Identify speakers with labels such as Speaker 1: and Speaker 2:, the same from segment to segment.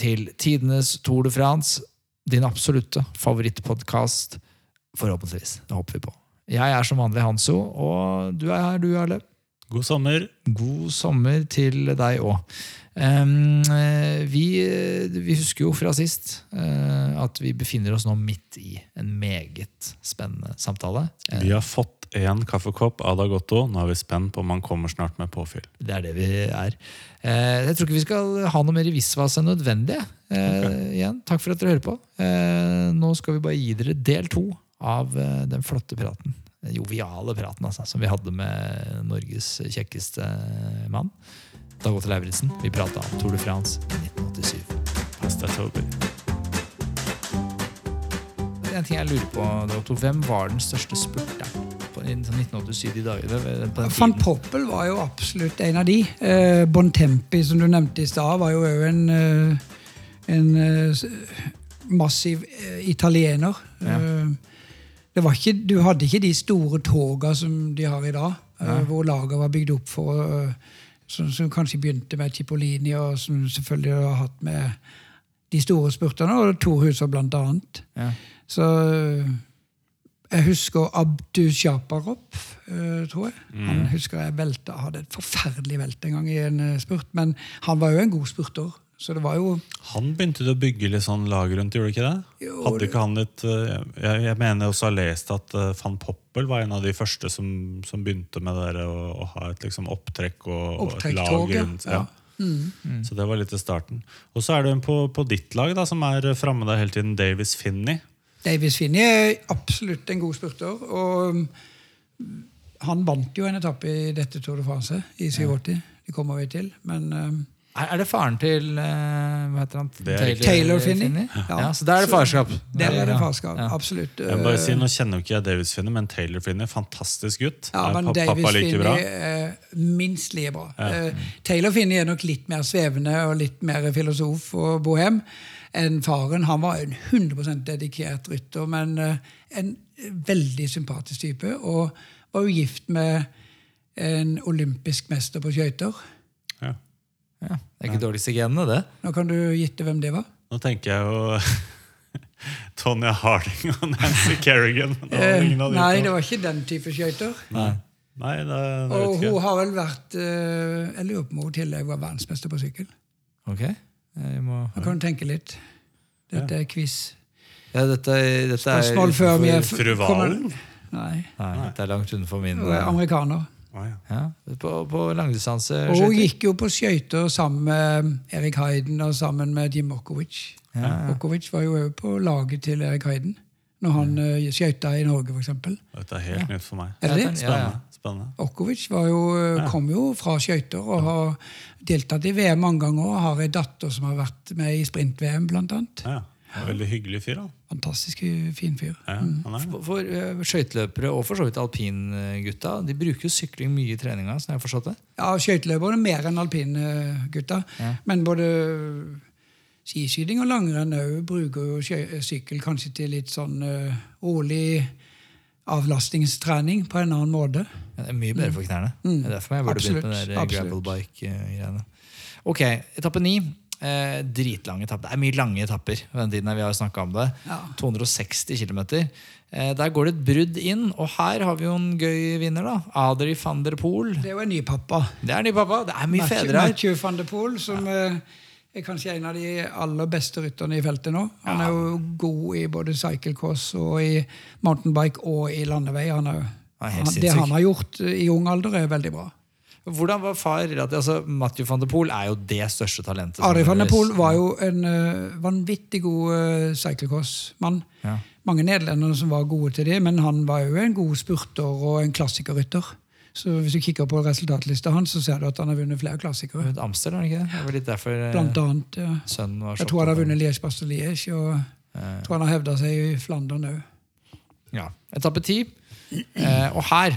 Speaker 1: til tidenes Tour de France. Din absolutte favorittpodkast. Forhåpentligvis. Det håper vi på. Jeg er som vanlig Hanso, og du er her, du, Arle.
Speaker 2: God sommer.
Speaker 1: God sommer til deg òg. vi, vi, husker jo fra sist eh, at vi befinner oss nå midt i en meget spennende samtale.
Speaker 2: Vi har fått én kaffekopp av Gotto. Nå er vi spent på om han kommer snart med påfyll.
Speaker 1: Det er det vi er. Eh, jeg tror ikke vi skal ha noe mer i visvas enn nødvendig. Eh, okay. igjen, takk for at dere hører på. nå skal vi bare gi dere del to av den flotte praten joviale praten altså, som vi hadde med Norges kjekkeste mann. Dag Otto Lauritzen. Vi prata om Tour de France i 1987.
Speaker 2: Pass deg, Toby.
Speaker 1: En ting jeg lurer på, Otto, Hvem var den største spurteren på 1987 i dag?
Speaker 3: Van Poppel var jo absolutt en av de. Eh, Bontempi, som du nevnte i stad, var jo òg en, eh, en, en eh, massiv eh, italiener. Ja. Ikke, du hadde ikke de store toga som de har i dag, ja. hvor laget var bygd opp for som, som, kanskje begynte med Cipollini, og som selvfølgelig har hatt med de store spurterne, og Tor Huser blant annet. Ja. Så jeg husker Abdu Shaparov, tror jeg. Mm. Han husker jeg velta, hadde et forferdelig velt en gang i en spurt, men han var jo en god spurter. Så det var jo
Speaker 2: Han begynte å bygge litt sånn lag rundt, gjorde ikke det? Jo, Hadde ikke han litt eh, Jeg, jeg mener også har lest at uh, van Poppel var en av de første som, som begynte med det å, å, ha et liksom, opptrekk og, og et lag rundt. Ja. ja. Mm. Så det var litt i starten. Og så er det en på, på ditt lag da, som er framme der hele tiden, Davis Finney.
Speaker 3: Davis Finney er absolutt en god spurter. Og mm, han vant jo en etappe i dette Tour de France i 87. Ja. Det kommer vi til. Men um,
Speaker 1: er, det faren til uh, hva heter han?
Speaker 3: Taylor, Taylor Finney? Finney?
Speaker 1: Ja. ja. Så der er det farskap?
Speaker 3: Der er det farskap, ja. absolutt.
Speaker 2: Jeg bare si, Nå kjenner jo ikke jeg Davis Finney, men Taylor Finney, fantastisk gutt.
Speaker 3: Ja, men
Speaker 2: er
Speaker 3: Davis Finney bra. minst like bra. Ja. Uh, Taylor Finney er nok litt mer svevende og litt mer filosof og bohem enn faren. Han var en 100% dedikert rytter, men uh, en veldig sympatisk type. Og var jo gift med en olympisk mester på skøyter.
Speaker 1: Ja, det er ikke dårligste genene, det.
Speaker 3: Nå kan du gitte hvem det var.
Speaker 2: Nå tenker jeg jo Tonya Harding og Nancy Kerrigan.
Speaker 3: Eh, nei, det var ikke den type skøyter.
Speaker 2: Nei. Nei, det,
Speaker 3: det og hun har vel vært uh, Jeg lurer på om hun tidligere var verdensmester på sykkel.
Speaker 1: Ok. Jeg må...
Speaker 3: Nå kan du tenke litt. Dette er quiz.
Speaker 1: Ja, dette, dette
Speaker 3: Spørsmål før vi er
Speaker 2: Fru Valen?
Speaker 1: Nei. Nei. Dette er langt utenfor min
Speaker 3: Amerikaner.
Speaker 1: Oh, ja. Ja, på, på langdistanse.
Speaker 3: Og hun gikk jo på skøyter sammen med Erik Heiden og sammen med Jim Okovic. Ja, Okovic var jo på laget til Erik Heiden når han uh, skøyta i Norge, f.eks.
Speaker 2: Dette er helt nytt for meg.
Speaker 3: Er det?
Speaker 2: Spennende. Spennende.
Speaker 3: Okovic jo, eh, kom jo fra skøyter og har deltatt i VM mange ganger. og Har ei datter som har vært med i sprint-VM, blant annet.
Speaker 2: Ja. Veldig hyggelig fyr. da.
Speaker 3: Fantastisk fin fyr.
Speaker 1: Ja, mm. For, for uh, skøyteløpere og for så vidt alpingutta de bruker jo sykling mye i treninga. som jeg har forstått det.
Speaker 3: Ja, skøyteløpere mer enn alpingutta. Ja. Men både skiskyting og langrenn òg bruker jo sykkel kanskje til litt sånn uh, rolig avlastningstrening på en annen måte.
Speaker 1: Ja, det er mye bedre for knærne. Mm. Det er derfor jeg burde begynt med gravel bike-greiene. Ok, etappe ni. Eh, dritlange etapper. Det er mye lange etapper. den tiden vi har om det. Ja. 260 km. Eh, der går det et brudd inn, og her har vi jo en gøy vinner. da Adri van der Poel.
Speaker 3: Det er jo en ny pappa.
Speaker 1: Det er ny pappa, det er mye
Speaker 3: Matthew,
Speaker 1: fedre her.
Speaker 3: Matthew van der Poel, som ja. Eh, er kanskje en av de aller beste rytterne i feltet nå. Han er jo god i både cyclecross og i mountainbike og i landevei. Han er, han, det han har gjort i ung alder, er veldig bra.
Speaker 1: Hvordan var far altså, Mathieu van de Poel er jo det største talentet.
Speaker 3: Ari van de Poel var jo en uh, vanvittig god uh, cyclecross-mann. Ja. Mange nederlendere som var gode til det, men han var jo en god spurter og en klassikerrytter. Så hvis du kikker på resultatlista hans, så ser du at han har vunnet flere klassikere.
Speaker 1: Er det ikke det? Det var litt derfor eh,
Speaker 3: Blant annet. Ja.
Speaker 1: sønnen var
Speaker 3: Jeg tror han har vunnet Liège-Bastogne-Liège, og jeg tror han har hevda seg i Flandern òg.
Speaker 1: Ja. Etappe ti. Eh, og her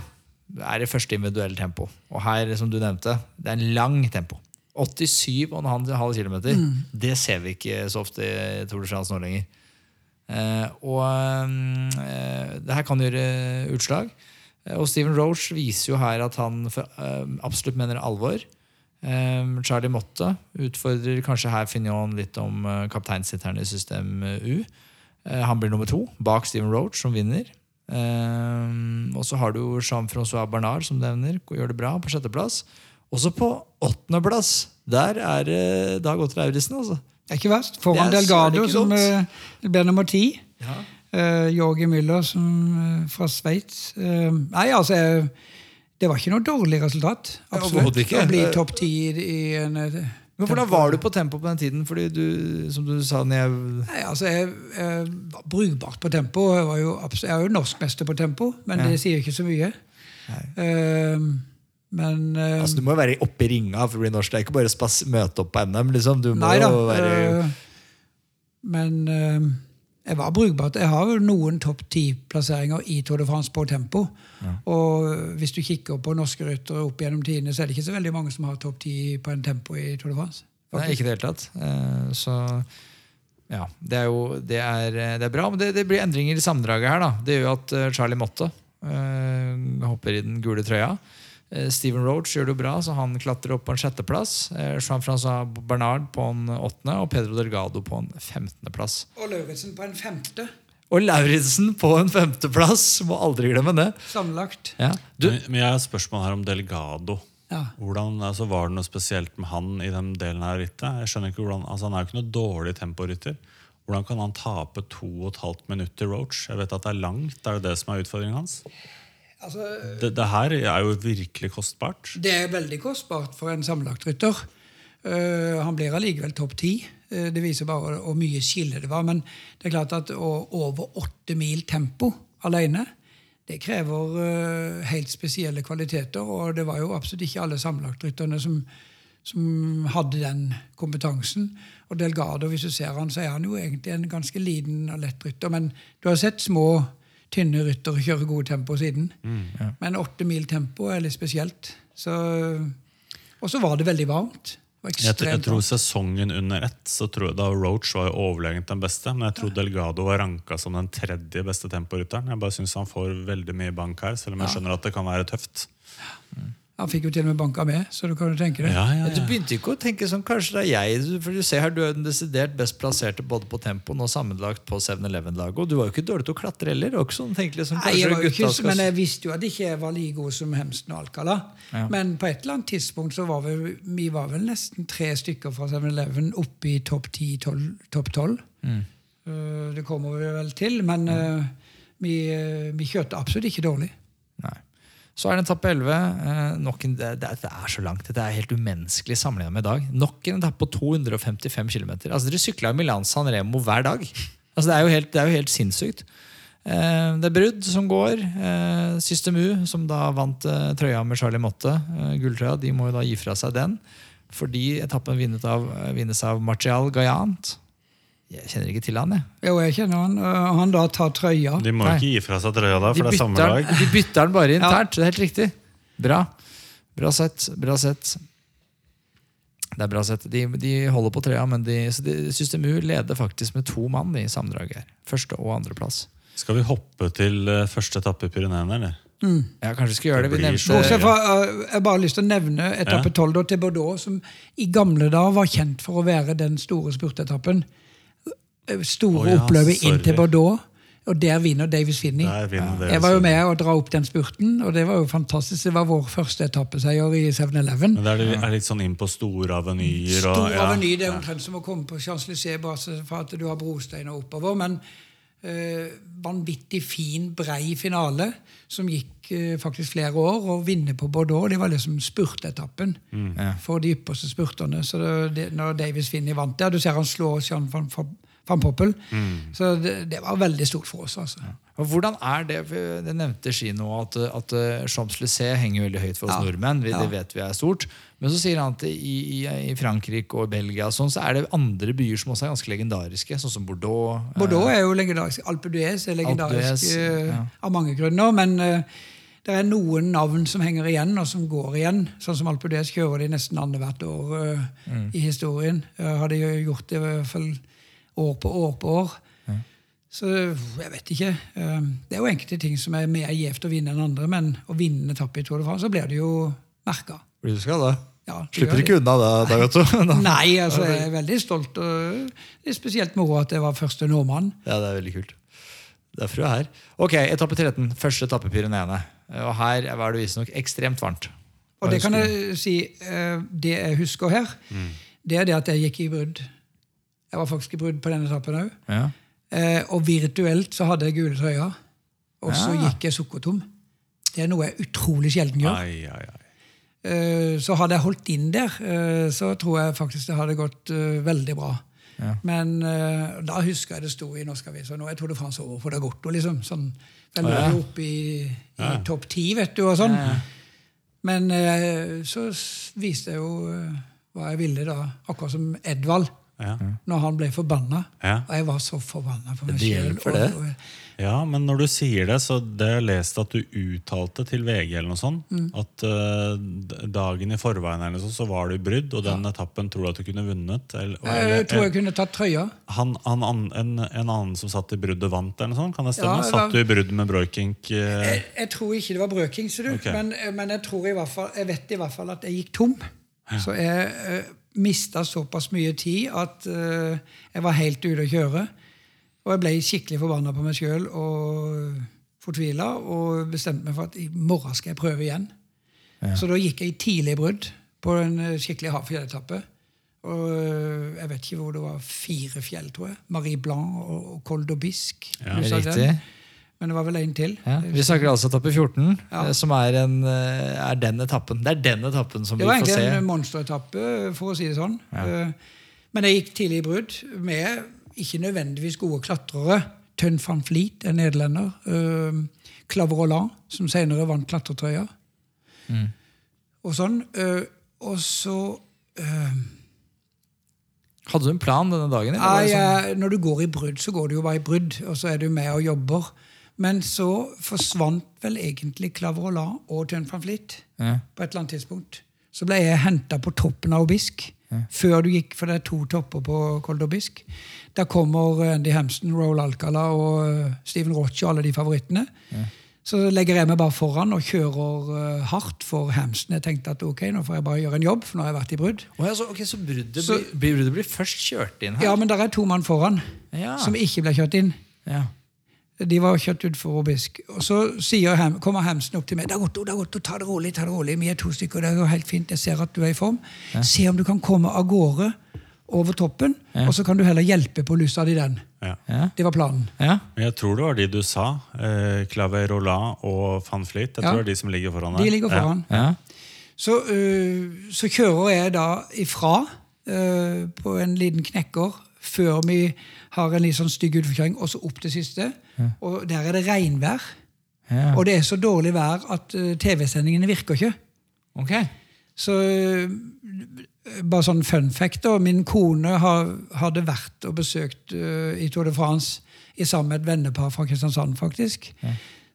Speaker 1: er det første individuelle tempo. Og her, som du nevnte, det er en lang tempo. 87,5 km. Det ser vi ikke så ofte i Tour de France nå lenger. Eh, og eh, det her kan gjøre utslag. Eh, Og Steven Roche viser jo her at han for, eh, absolutt mener alvor. Eh, Charlie Motte utfordrer kanskje her Fignon litt om eh, kapteinsitteren i system U. Han blir nummer to, bak Steven Roach, som vinner. Eh, og så har du Jean-Francois Bernard, som nevner, gjør det bra på sjetteplass. Også på åttendeplass. Der er det Dag Otter Lauritzen, altså.
Speaker 3: Det er ikke verst. Foran
Speaker 1: er
Speaker 3: Delgado, som eh, ble nummer ti.
Speaker 1: Ja.
Speaker 3: Uh, Jorgi Müller som, eh, fra Sveits. Eh, nei, altså Det var ikke noe dårlig resultat. Absolutt. Å bli topp ti i, i en eh,
Speaker 1: Men hvordan var du på tempo på den tiden? Fordi du, som du sa når jeg
Speaker 3: Nei, altså jeg, jeg var brukbart på tempo. Jeg, var jo, jeg er jo norskmester på tempo, men
Speaker 1: Ja.
Speaker 3: det sier ikke så mye. Uh, men uh,
Speaker 1: Altså, Du må jo være oppe i ringa for å bli norsk. Det er ikke bare å møte opp på NM. liksom. Du må
Speaker 3: Nei da.
Speaker 1: jo være
Speaker 3: Uh, men eh, jeg var brukbart. Jeg har jo noen topp ti-plasseringer i Tour de France på tempo. Og hvis du kikker på norske ryttere opp gjennom tidene, så er det ikke så veldig mange som har topp ti på en tempo i Tour de France.
Speaker 1: Nei, ikke i det hele tatt. Eh, Så ja, det er jo det er, det er bra. Men det, det blir endringer i sammendraget her. da. Det gjør jo at eh, Charlie Motte øh, hopper i den gule trøya. Eh, Steven Roach gjør det jo bra, så han klatrer opp på en sjetteplass. Eh, Jean-François Bernard på en åttende og Pedro Delgado på en femtendeplass.
Speaker 3: Og Lauritzen på en femte,
Speaker 1: Og Lauritzen på en femteplass! Må aldri glemme det.
Speaker 3: sammenlagt.
Speaker 1: Ja. Du,
Speaker 2: Men, men jeg har et spørsmål her om Delgado.
Speaker 3: Ja.
Speaker 2: Hvordan, altså, var det noe spesielt med han i den delen av rittet? Jeg skjønner ikke hvordan, altså, Han er jo ikke noe dårlig temporytter. Hvordan kan han tape to og et halvt minutt til Roach? Jeg vet at det er langt. Er det det som er utfordringen hans?
Speaker 3: Altså,
Speaker 2: Det, det her er jo virkelig kostbart.
Speaker 3: Det er veldig kostbart for en sammenlagtrytter. Uh, han blir allikevel topp ti. Uh, det viser bare hvor mye skille det var. Men det er klart at over åtte mil tempo alene, det krever uh, helt spesielle kvaliteter. Og det var jo absolutt ikke alle sammenlagtrytterne som, som hadde den kompetansen. Og Delgado, hvis du ser han, så er han jo egentlig en ganske liten og lett rytter. Men du har sett små, tynne rytter og kjøre gode tempo siden. Men åtte mil tempo er litt spesielt. Så, og så var det veldig varmt. Det
Speaker 2: Jeg, jeg tror sesongen under ett så tror jeg da Roach var overlegent den beste. Men jeg tror Delgado var ranka som den tredje beste temporytteren. Jeg bare syns han får veldig mye bank her, selv om jeg skjønner at det kan være tøft.
Speaker 3: Han fikk jo til og med banka med, så du kan jo tenke det.
Speaker 2: Ja, ja,
Speaker 1: Du begynte ikke å tenke sånn, kanskje det er jeg For du ser her, du er den desidert best plasserte både på tempoen og sammenlagt på 7-Eleven-laget. Og du var jo ikke dårlig til å klatre heller. Også, sånn, liksom,
Speaker 3: Nei, jeg var jo ikke,
Speaker 1: skal-
Speaker 3: men jeg visste jo at jeg ikke var like god som Hemsen og Alcala.
Speaker 1: Ja.
Speaker 3: Men på et eller annet tidspunkt så var vi, vi var vel nesten tre stykker fra 7-Eleven oppe i topp 10, tolv- topp 12.
Speaker 1: Mm.
Speaker 3: Uh, det kommer vi vel til, men mm. vi, uh, vi kjørte absolutt ikke dårlig.
Speaker 1: Så er det etappe 11. Eh, en, det, det er så langt. Det er helt umenneskelig sammenlignet med i dag. Nok en etappe på 255 km. Altså, dere sykla Milan San Remo hver dag. Altså, det, er jo helt, det er jo helt sinnssykt. Eh, det er Brudd som går. Eh, System U, som da vant trøya med Charlie Motte, gulltrøya, de må jo da gi fra seg den. Fordi etappen vinnes av, av Marcial Gayant. Jeg kjenner ikke til han, jeg.
Speaker 3: Jo, jeg kjenner han. Uh, han da tar trøya.
Speaker 2: De må
Speaker 1: Nei.
Speaker 2: ikke gi fra seg trøya da,
Speaker 1: De
Speaker 2: for det er samme lag.
Speaker 1: de bytter den bare internt. Det er helt riktig. Bra. Bra sett. Bra sett. Det er bra sett. De, de holder på trøya, men de, så de, System U leder faktisk med to mann i sammendraget. her. Første- og andreplass.
Speaker 2: Skal vi hoppe til eh, første etappe i Pyreneene, eller?
Speaker 1: Ja, kanskje vi skal gjøre det. Vi
Speaker 2: Det blir
Speaker 1: nevnte
Speaker 2: så-
Speaker 3: Bortsett fra, uh, jeg har bare lyst til å nevne etappe
Speaker 2: Ja.
Speaker 3: 12 da, til Bordeaux, som i gamle dager var kjent for å være den store spurtetappen. Uh, Store
Speaker 2: oh, ja,
Speaker 3: oppløpet inn til Bordeaux, og der vinner Davis Finney.
Speaker 2: Vinner
Speaker 3: Jeg var jo med å dra opp den spurten, og det var jo fantastisk. Det var vår første etappeseier i 7-Eleven.
Speaker 2: Men det er, litt- er litt sånn inn på store avenyer.
Speaker 3: Stor
Speaker 2: og, ja,
Speaker 3: aveny, det er omtrent som å komme på Champs-Élysées bare for at du har brosteiner oppover. Men øh, vanvittig fin, brei finale som gikk øh, faktisk flere år. Og vinne på Bordeaux det var liksom spurtetappen
Speaker 2: Mm.
Speaker 3: For de ypperste spurterne. Så det, det, når Davis Finney vant der, du ser han slår Jean van, van, van Poppel. Så det, det var veldig stort for oss. altså.
Speaker 1: Og hvordan er det? Det nevnte Ski nå, at, at eh, Champs-Élysées henger veldig høyt for oss
Speaker 3: Ja.
Speaker 1: nordmenn. Vi,
Speaker 3: Ja.
Speaker 1: Det vet vi er stort. Men så sier han at i, i, i Frankrike og Belgia og sånn, så er det andre byer som også er ganske legendariske, sånn som Bordeaux. eh,
Speaker 3: Bordeaux er jo legendarisk. Alpe d'Huez er legendarisk
Speaker 1: ja.
Speaker 3: av mange grunner. Men Uh, det er noen navn som henger igjen, og som går igjen. Sånn som Alpe d'Huez kjører de nesten annethvert år uh,
Speaker 1: Mm.
Speaker 3: i historien. Uh, har de gjort det i hvert fall år på år på år. Så jeg vet ikke. Eh, det er jo enkelte ting som er mer gjevt å vinne enn andre, men å vinne etappe i Tour de France, så blir det jo merka.
Speaker 1: Blir du skada?
Speaker 3: Ja,
Speaker 1: Slipper ikke unna det. Da.
Speaker 3: Nei, altså, jeg er veldig stolt. Og det er spesielt moro at jeg var første nordmann.
Speaker 1: Ja, det er veldig kult. Derfor er her. Ok, etappe 13. Første etappe Pyreneene. Og her var det visstnok ekstremt varmt.
Speaker 3: Og det kan jeg si, eh, det jeg husker her, det er det at jeg gikk i brudd. Jeg var faktisk i brudd på denne etappen òg.
Speaker 1: Ja.
Speaker 3: Og virtuelt så hadde jeg gule trøyer. Og så
Speaker 1: Ja.
Speaker 3: gikk jeg sukkertom. Det er noe jeg utrolig sjelden gjør.
Speaker 2: Ai, ai, ai.
Speaker 3: Eh, Så hadde jeg holdt inn der, eh, så tror jeg faktisk det hadde gått eh, veldig bra.
Speaker 1: Ja.
Speaker 3: Men uh, da husker jeg det sto i Norsk Avis, og nå er Tour de France over for Dagotto. Liksom. Sånn, den lå jo oppe i, i topp ti, vet du, og sånn. Men uh, så viste jeg jo eh, hva jeg ville da, akkurat som Edvald,
Speaker 2: Ja.
Speaker 3: når han ble forbanna.
Speaker 2: Ja.
Speaker 3: Og jeg var så forbanna på meg sjøl.
Speaker 2: ja, men når du sier det, så det har jeg lest at du uttalte til VG eller noe sånt,
Speaker 3: Mm.
Speaker 2: at uh, dagen i forveien eller noe sånt, så var du i brudd, og den etappen tror du at du kunne vunnet? Eller,
Speaker 3: Jeg tror jeg kunne tatt trøya.
Speaker 2: han, han, an- en, en annen som satt i bruddet, vant, eller noe sånt? Kan det stemme?
Speaker 3: Ja, var-
Speaker 2: Satt du i brudd med Broikink? Uh...
Speaker 3: Jeg, jeg tror ikke det var brøking,
Speaker 2: okay.
Speaker 3: Men, men jeg, tror i hvert fall, jeg vet i hvert fall at jeg gikk tom. Så jeg uh, mista såpass mye tid at uh, jeg var helt ute å kjøre. Og jeg ble skikkelig forbanna på meg sjøl og fortvila og bestemte meg for at i morgen skal jeg prøve igjen. Så da gikk jeg i tidlig brudd på en eh, skikkelig hard fjelletappe. Og eh, jeg vet ikke hvor det var fire fjell, tror jeg. Marie Blanc og Col d'Aubisque.
Speaker 2: Ja.
Speaker 3: Men det var vel en til.
Speaker 1: Ja. Vi snakker altså etappe 14,
Speaker 3: Ja.
Speaker 1: eh, som er, en, eh, er den etappen. Det er den etappen som vi får se.
Speaker 3: Det var egentlig en monsteretappe, for å si det sånn. Ja. Men jeg gikk tidlig i brudd med ikke nødvendigvis gode klatrere. Tønn van Fleet, en nederlender. Uh, Claver Roland, som senere vant klatretrøya.
Speaker 1: Mm.
Speaker 3: Og sånn. eh, og så eh,
Speaker 1: Hadde du en plan denne dagen? Eller
Speaker 3: Nei,
Speaker 1: sånn?
Speaker 3: eh, Når du går i brudd, så går du jo bare i brudd, og så er du med og jobber. Men så forsvant vel egentlig Claver Roland og Tønn van Fleet
Speaker 1: Ja.
Speaker 3: på et eller annet tidspunkt. Så ble jeg henta på toppen av Obisk. Før du gikk, for det er to topper på Col d'Obisk. Der kommer Andy Hampson, Roll Alcala og eh, Steven Roche og alle de favorittene. Så legger jeg meg bare foran og kjører eh, hardt for Hampson. Jeg tenkte at ok, nå får jeg bare gjøre en jobb, for nå har jeg vært i brudd.
Speaker 1: Oh, ja, så, ok, så bruddet,
Speaker 3: Så-
Speaker 1: blir, blir- bruddet blir først kjørt inn her?
Speaker 3: Ja, men der er to mann foran
Speaker 1: Ja.
Speaker 3: som ikke ble kjørt inn.
Speaker 1: Ja.
Speaker 3: De var kjørt utfor Obisk. Og så sier Ham, kommer Hemsen opp til meg. 'Det er godt, det er godt, ta det rolig, ta det rolig. Vi er to stykker, det går helt fint. Jeg ser at du er i form. Se om du kan komme av gårde over toppen, og så kan du heller hjelpe på lussa di den.'
Speaker 2: Ja.
Speaker 1: Ja.
Speaker 3: Det var planen.
Speaker 1: ja.
Speaker 2: Men jeg tror det var de du sa. Eh, Clave Roland og van Fleet. Jeg
Speaker 3: Ja.
Speaker 2: tror det er de som ligger foran deg.
Speaker 3: De ligger foran.
Speaker 1: ja.
Speaker 3: Så, uh, så kjører jeg da ifra uh, på en liten knekker før vi har en litt sånn stygg utforkjøring, og så opp til siste. Og der er det regnvær.
Speaker 1: ja.
Speaker 3: Og det er så dårlig vær at uh, TV-sendingene virker ikke.
Speaker 1: Ok.
Speaker 3: Så øh, bare sånn fun fact da, Min kone har, hadde vært og besøkt uh, i Tour de France i sammen med et vennepar fra Kristiansand, faktisk.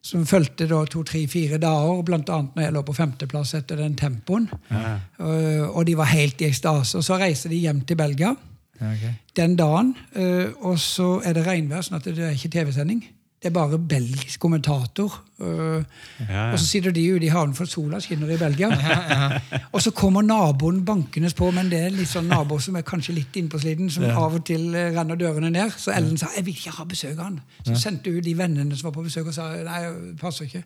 Speaker 3: Som fulgte da to, tre, fire dager, annet når jeg lå på femteplass etter den tempoen. Øh, og de var helt i ekstase. Og så reiste de hjem til Belgia
Speaker 1: Ja, ok.
Speaker 3: den dagen, øh, og så er det regnvær, sånn at det er ikke TV-sending. Det er bare belgisk kommentator. øh,
Speaker 2: Ja, ja.
Speaker 3: og så sitter de ute i havnen, for sola skinner i Belgia. og så kommer naboen bankende på, men det er litt sånn nabo som er kanskje litt innpåsliten, som av og til eh, renner dørene ned. Så Ellen sa jeg vil ikke ha besøk av han. Så sendte hun de vennene som var på besøk, og sa nei, passer ikke.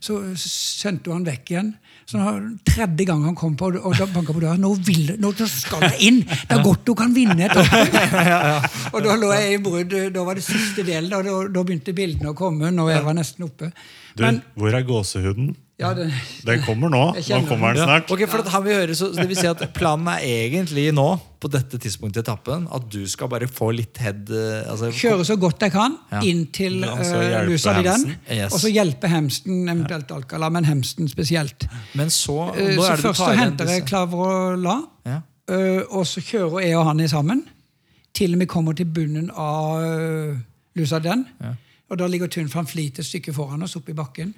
Speaker 3: Så sendte hun han vekk igjen. Så tredje gang han kom på og da banka på døra nå, vil, nå skal jeg inn! Det er godt du kan vinne etappen! og da lå jeg i brudd. Da var det siste delen. Da, da, da begynte bildene å komme når jeg var nesten oppe.
Speaker 2: Du,
Speaker 3: Men
Speaker 2: hvor er gåsehuden?
Speaker 3: Ja, det,
Speaker 2: Den kommer nå. Nå kommer den
Speaker 1: Ja.
Speaker 2: snart.
Speaker 1: Ok, for at han vil høre, så det vil si at Planen er egentlig nå, på dette tidspunktet i etappen, at du skal bare få litt head eh, altså,
Speaker 3: kjøre så godt jeg kan
Speaker 1: Ja.
Speaker 3: inn til
Speaker 2: Ja, så
Speaker 3: uh, lusa di den.
Speaker 1: Yes.
Speaker 3: Og så hjelpe hemsten, eventuelt Alcala, men hemsten spesielt.
Speaker 1: Men så
Speaker 3: Eh,
Speaker 1: nå
Speaker 3: så
Speaker 1: er det du
Speaker 3: først så henter jeg Clavrola, og
Speaker 1: Ja.
Speaker 3: Uh, og så kjører jeg og han i sammen. Til vi kommer til bunnen av uh, lusa den.
Speaker 1: Ja.
Speaker 3: Og da ligger Tun van Fleet et stykke foran oss oppe i bakken.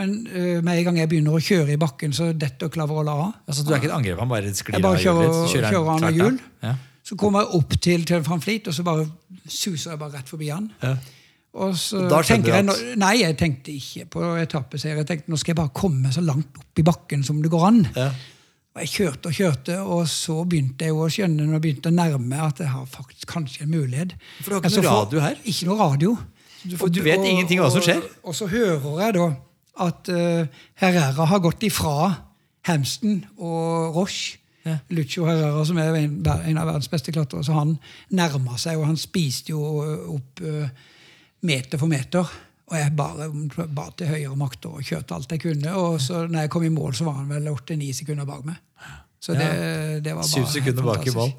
Speaker 3: Men uh, med en gang jeg begynner å kjøre i bakken, så detter La av.
Speaker 1: Altså, du er ikke et angrep, han bare sklir
Speaker 3: Jeg bare
Speaker 1: av hjulet
Speaker 3: kjører,
Speaker 1: ditt, så
Speaker 3: kjører,
Speaker 1: han
Speaker 3: av hjul.
Speaker 1: Ja.
Speaker 3: Så kommer jeg opp til Tun van Fleet, og så bare suser jeg bare rett forbi han.
Speaker 1: Ja.
Speaker 3: Og så
Speaker 1: Og
Speaker 3: tenker jeg, nå- Nei, jeg tenkte ikke på etappeseier. Jeg tenkte nå skal jeg bare komme så langt opp i bakken som det går an.
Speaker 1: Ja.
Speaker 3: Og Jeg kjørte og kjørte, og så begynte jeg å skjønne når jeg begynte å nærme at jeg har faktisk kanskje en mulighet.
Speaker 1: For du har ikke noe radio her?
Speaker 3: Ikke noe radio.
Speaker 1: Du, får, du vet ingenting om hva som skjer?
Speaker 3: Og, og så hører jeg da at uh, Herrera har gått ifra Hamston og Roche.
Speaker 1: Ja.
Speaker 3: Lucio Herrera, som er en, en av verdens beste klatrere, så han nærma seg, og han spiste jo opp uh, meter for meter. Og jeg bare ba til høyere makter og kjørte alt jeg kunne. Og så når jeg kom i mål, så var han vel åtte-ni sekunder bak meg. Så det, det var bare
Speaker 1: Syv sekunder bak i mål.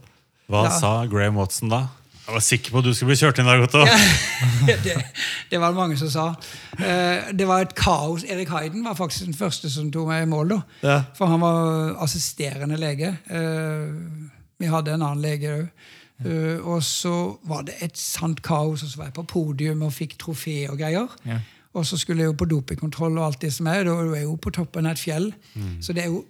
Speaker 2: Hva
Speaker 3: Ja.
Speaker 2: sa Graham Watson da? Jeg var sikker på at du skulle bli kjørt inn der, Otto.
Speaker 3: det, det var det mange som sa. Eh, det var et kaos. Erik Hayden var faktisk den første som tok meg i mål. da.
Speaker 1: Ja.
Speaker 3: For han var assisterende lege. Eh, vi hadde en annen lege òg. og så var det et sant kaos, og så var jeg på podium og fikk trofé og greier.
Speaker 1: Ja.
Speaker 3: Og så skulle jeg jo på dopingkontroll og alt det som er. Da er jeg jo på toppen av et fjell. Så det er jo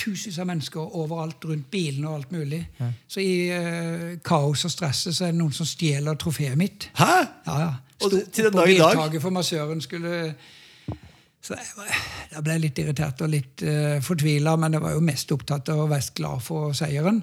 Speaker 3: tusenvis av mennesker overalt rundt bilen og alt mulig. Så i uh, kaos og stresset så er det noen som stjeler trofeet mitt.
Speaker 1: Hæ?
Speaker 3: Ja, ja.
Speaker 1: Og til den dag i dag?
Speaker 3: biltaket for massøren skulle Så Da ble jeg litt irritert og litt uh, fortvila, men jeg var jo mest opptatt av å være glad for seieren.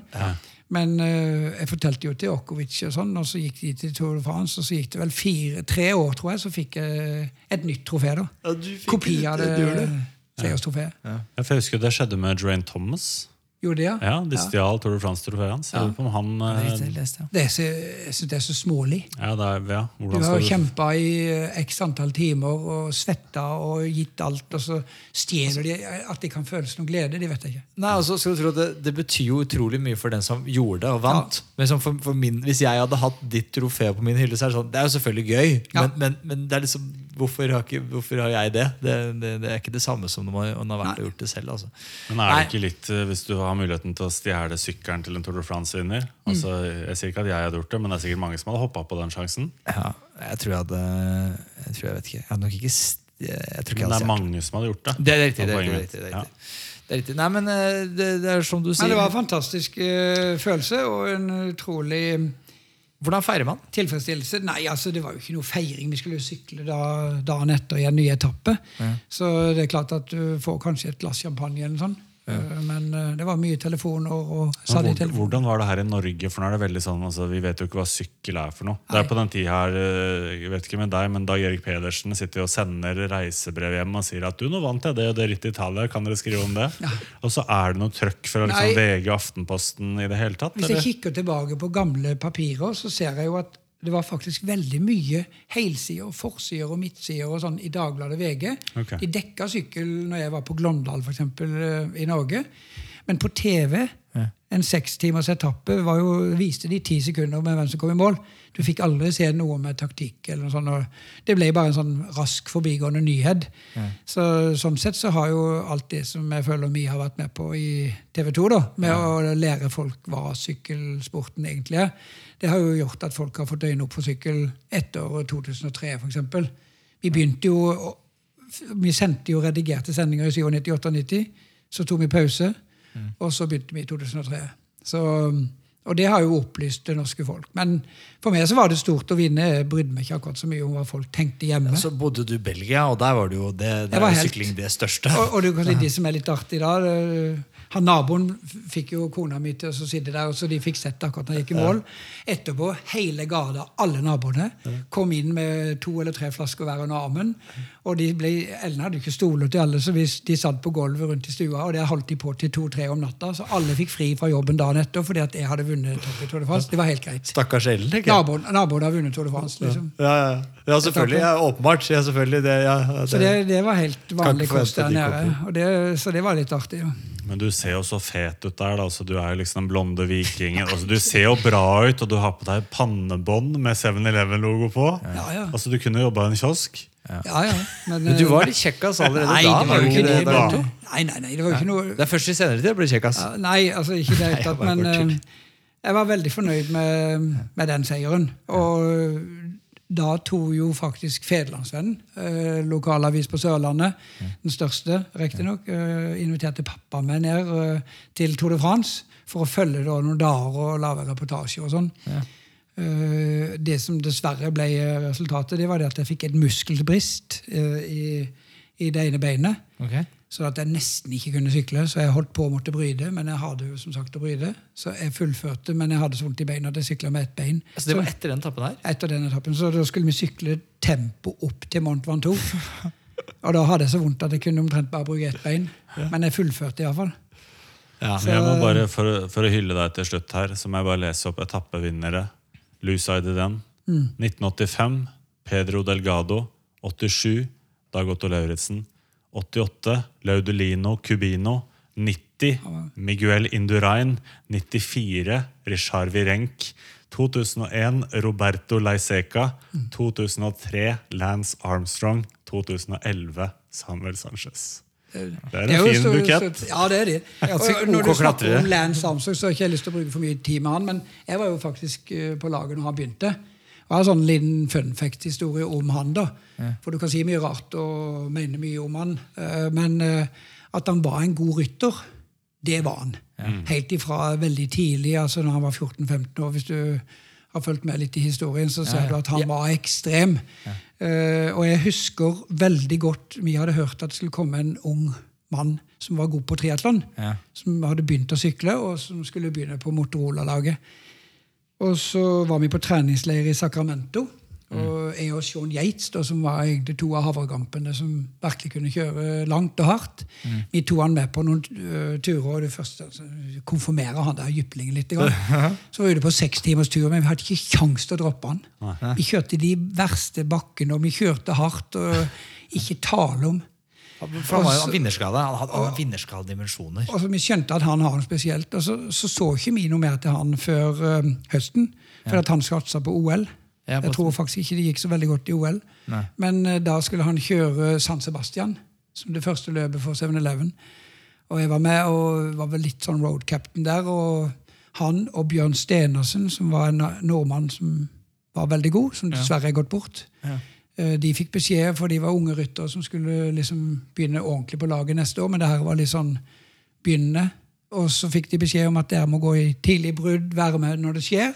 Speaker 3: Men uh, jeg fortalte jo til Okovic, og sånn, og så gikk de til Tour de France, og så gikk det vel fire, tre år, tror jeg, så fikk jeg et nytt trofé. da.
Speaker 1: Ja, du fikk
Speaker 3: Kopi av
Speaker 1: det.
Speaker 3: det
Speaker 1: gjorde det.
Speaker 3: seierstrofeet.
Speaker 2: Ja, for Jeg husker det skjedde med Drain Thomas.
Speaker 3: Gjorde det, ja?
Speaker 2: Ja, De stjal Tour de France-trofeet hans. Jeg lurer han
Speaker 1: Det
Speaker 2: eh,
Speaker 1: jeg ja.
Speaker 3: Det er så, jeg synes det er så smålig.
Speaker 2: Ja, det er, ja.
Speaker 3: Du har kjempa i eh, x antall timer og svetta og gitt alt, og så stjeler de at det kan føles noe glede. Det vet jeg ikke.
Speaker 1: Nei, altså, skal du tro at det, det betyr jo utrolig mye for den som gjorde det og vant. Men som for, for min, hvis jeg hadde hatt ditt trofé på min hylle, så er det sånn, det er jo selvfølgelig gøy.
Speaker 3: Ja.
Speaker 1: Men, men, men det er liksom, hvorfor har, ikke, hvorfor har jeg det? Det, det? det er ikke det samme som når man, har vært og gjort det selv. Altså.
Speaker 2: Men er det
Speaker 1: Nei.
Speaker 2: ikke litt, eh, hvis du har muligheten til å stjele sykkelen til en Tour de France-vinner altså, Jeg sier ikke at jeg hadde gjort det, men det er sikkert mange som hadde hoppa på den sjansen.
Speaker 1: Ja, jeg tror jeg hadde Jeg tror jeg vet ikke. Jeg hadde nok ikke jeg tror ikke jeg
Speaker 2: Men det er mange som hadde gjort det.
Speaker 1: Det er riktig. Det er riktig, det er riktig, det er
Speaker 2: riktig.
Speaker 1: riktig. Det er. Nei, men eh, det, det er som du sier.
Speaker 3: Men det var en fantastisk uh, følelse og en utrolig
Speaker 1: Hvordan feirer man?
Speaker 3: tilfredsstillelse. Nei, altså det var jo ikke noe feiring. Vi skulle jo sykle da, dagen etter i en ny etappe. Så det er klart at du får kanskje et glass champagne eller noe sånt. Eh, Men eh, det var mye telefon. og og
Speaker 2: hvor-
Speaker 3: telefon.
Speaker 2: Hvordan var det her i Norge? For nå er det veldig sånn, altså, Vi vet jo ikke hva sykkel er for noe. Det er på den tida her, eh, jeg vet ikke med deg, men Dag Erik Pedersen sitter og sender reisebrev hjem og sier at du, nå vant jeg det og det rittet i Italia, kan dere skrive om det? Og så er det noe trøkk fra liksom, VG og Aftenposten i det hele tatt?
Speaker 3: Hvis jeg
Speaker 2: eller?
Speaker 3: kikker tilbake på gamle papirer, så ser jeg jo at det var faktisk veldig mye helsider, forsider og midtsider og sånn i Dagbladet VG.
Speaker 2: Okay.
Speaker 3: De dekka sykkel når jeg var på Glåmdal for eksempel, eh, i Norge. Men på TV, en seks timers etappe, var jo, viste de ti sekunder med hvem som kom i mål. Du fikk aldri se noe med taktikk. eller noe sånt. og Det ble bare en sånn rask forbigående nyhet. Så Sånn sett så har jo alt det som jeg føler vi har vært med på i TV 2, da, med å lære folk hva sykkelsporten egentlig er, det har jo gjort at folk har fått øynene opp for sykkel etter 2003, f.eks. Vi begynte jo Vi sendte jo redigerte sendinger i 97, 98, så tok vi pause, og så begynte vi i 2003. Så, og det har jo opplyst det norske folk. Men for meg så var det stort å vinne. Jeg brydde meg ikke akkurat så mye om hva folk tenkte hjemme.
Speaker 1: Så bodde du i Belgia, og der var det jo det, det
Speaker 3: var
Speaker 1: sykling det største.
Speaker 3: Og, og du kan si de som er litt artig da, det, han Naboen fikk jo kona mi til å sitte der, så de fikk sett akkurat når jeg gikk i mål. Etterpå, hele garda, alle naboene, kom inn med to eller tre flasker hver under armen. Og de ble, Ellen hadde jo ikke stoler til alle, så de satt på gulvet rundt i stua, og det holdt de på til to-tre om natta, så alle fikk fri fra jobben dagen etter fordi at jeg hadde vunnet Tour de France. Det var helt greit.
Speaker 4: Stakkars Ellen, tenker jeg.
Speaker 3: Naboen, naboen har vunnet Tour de France, liksom.
Speaker 4: Ja, ja. ja, selvfølgelig. Ja, åpenbart. Ja, selvfølgelig. Det, ja, det.
Speaker 3: Så det, det var helt vanlig kost der nede. Det, så det var litt artig. Ja.
Speaker 2: Men du ser jo så fet ut der. da, altså, Du er jo liksom den blonde vikingen. Altså, du ser jo bra ut, og du har på deg pannebånd med 7-Eleven-logo på.
Speaker 3: Ja, ja.
Speaker 2: Altså, Du kunne jobba i en kiosk.
Speaker 3: ja, ja. Men,
Speaker 4: Men du
Speaker 3: eh,
Speaker 4: var litt kjekkas allerede
Speaker 3: Nei,
Speaker 4: da.
Speaker 3: var du ikke det.
Speaker 4: da.
Speaker 3: Nei, nei, nei, det var jo ikke noe
Speaker 4: Det er først i senere tid jeg ble kjekkas.
Speaker 3: Ja, Nei, altså ikke det
Speaker 4: Nei,
Speaker 3: tatt. Men eh, jeg var veldig fornøyd med, med den seieren. Og da tok jo faktisk Federlandsvennen, eh, lokalavis på Sørlandet, den største riktignok, eh, inviterte pappa meg ned eh, til Tour de France for å følge da noen dager og lage reportasje og sånn. Eh, det som dessverre ble resultatet, det var det at jeg fikk et muskelbrist eh, i, i det ene beinet.
Speaker 1: Ok.
Speaker 3: Så at jeg nesten ikke kunne sykle, så jeg holdt på å måtte bryte. Men jeg hadde jo som sagt å bryte, så jeg fullførte. Men jeg hadde så vondt i beina at jeg sykla med ett bein.
Speaker 1: Altså, det var etter den etappen her?
Speaker 3: etter den etappen, Så da skulle vi sykle tempo opp til Mont Ventoux. Og da hadde jeg så vondt at jeg kunne omtrent bare bruke ett bein. Men jeg fullførte iallfall.
Speaker 4: Ja.
Speaker 2: Men jeg må bare, for, for å hylle deg til slutt her, så må jeg bare lese opp etappevinnere. Lusa i den. 1985 Pedro Delgado. 87 Dag Otto Lauritzen. 88 Laudolino Cubino. 90 Miguel Indurain. 94 Richard Virenk. 2001 Roberto Leiseca. 2003 Lance Armstrong. 2011 Samuel Sanchez. Det er en
Speaker 3: jo
Speaker 2: fin
Speaker 3: så-
Speaker 2: bukett.
Speaker 3: så- Ja, det er det. Og Når du snakker om Lance Armstrong, så har jeg ikke lyst til å bruke for mye tid med han, men jeg var jo faktisk eh, på laget når han begynte. Jeg har en sånn liten fun fact-historie om han. da. For du kan si mye rart og mene mye om han, eh, men eh, at han var en god rytter, det var han. Helt ifra veldig tidlig, altså når han var 14-15 år. Hvis du har fulgt med litt i historien, så ser
Speaker 1: Ja, ja.
Speaker 3: du at han
Speaker 1: Ja.
Speaker 3: var ekstrem. Eh, og jeg husker veldig godt Vi hadde hørt at det skulle komme en ung mann som var god på triatlon.
Speaker 1: Ja.
Speaker 3: Som hadde begynt å sykle, og som skulle begynne på Motorola-laget. Og så var vi på treningsleir i Sacramento. Og jeg og Sean Yates, da, som var egentlig to av havregampene som virkelig kunne kjøre langt og hardt, vi tok han med på noen uh, turer. og det første, altså, Konfirmere han der jyplingen litt. Grann. Så var vi på seks timers tur, men vi hadde ikke kjangs til å droppe han. Vi kjørte de verste bakkene, og vi kjørte hardt. og Ikke tale om.
Speaker 1: For han var jo
Speaker 3: Og
Speaker 1: vinnerskade. Han hadde hadde vinnerskadedimensjoner.
Speaker 3: Og Vi skjønte at han har noe spesielt. og Så så, så ikke vi noe mer til han før øh, høsten. For at han satsa på OL.
Speaker 1: Ja, på-
Speaker 3: Jeg tror faktisk ikke det gikk så veldig godt i OL.
Speaker 1: Nei.
Speaker 3: Men øh, da skulle han kjøre San Sebastian som det første løpet for 7-Eleven. Og jeg var med og var vel litt sånn road captain der. Og han og Bjørn Stenersen, som var en nordmann som var veldig god, som dessverre er gått bort.
Speaker 1: Ja.
Speaker 3: Eh, De fikk beskjed, for de var unge ryttere som skulle liksom begynne ordentlig på laget neste år, men det her var litt sånn begynnende. Og så fikk de beskjed om at dere må gå i tidlig brudd, være med når det skjer.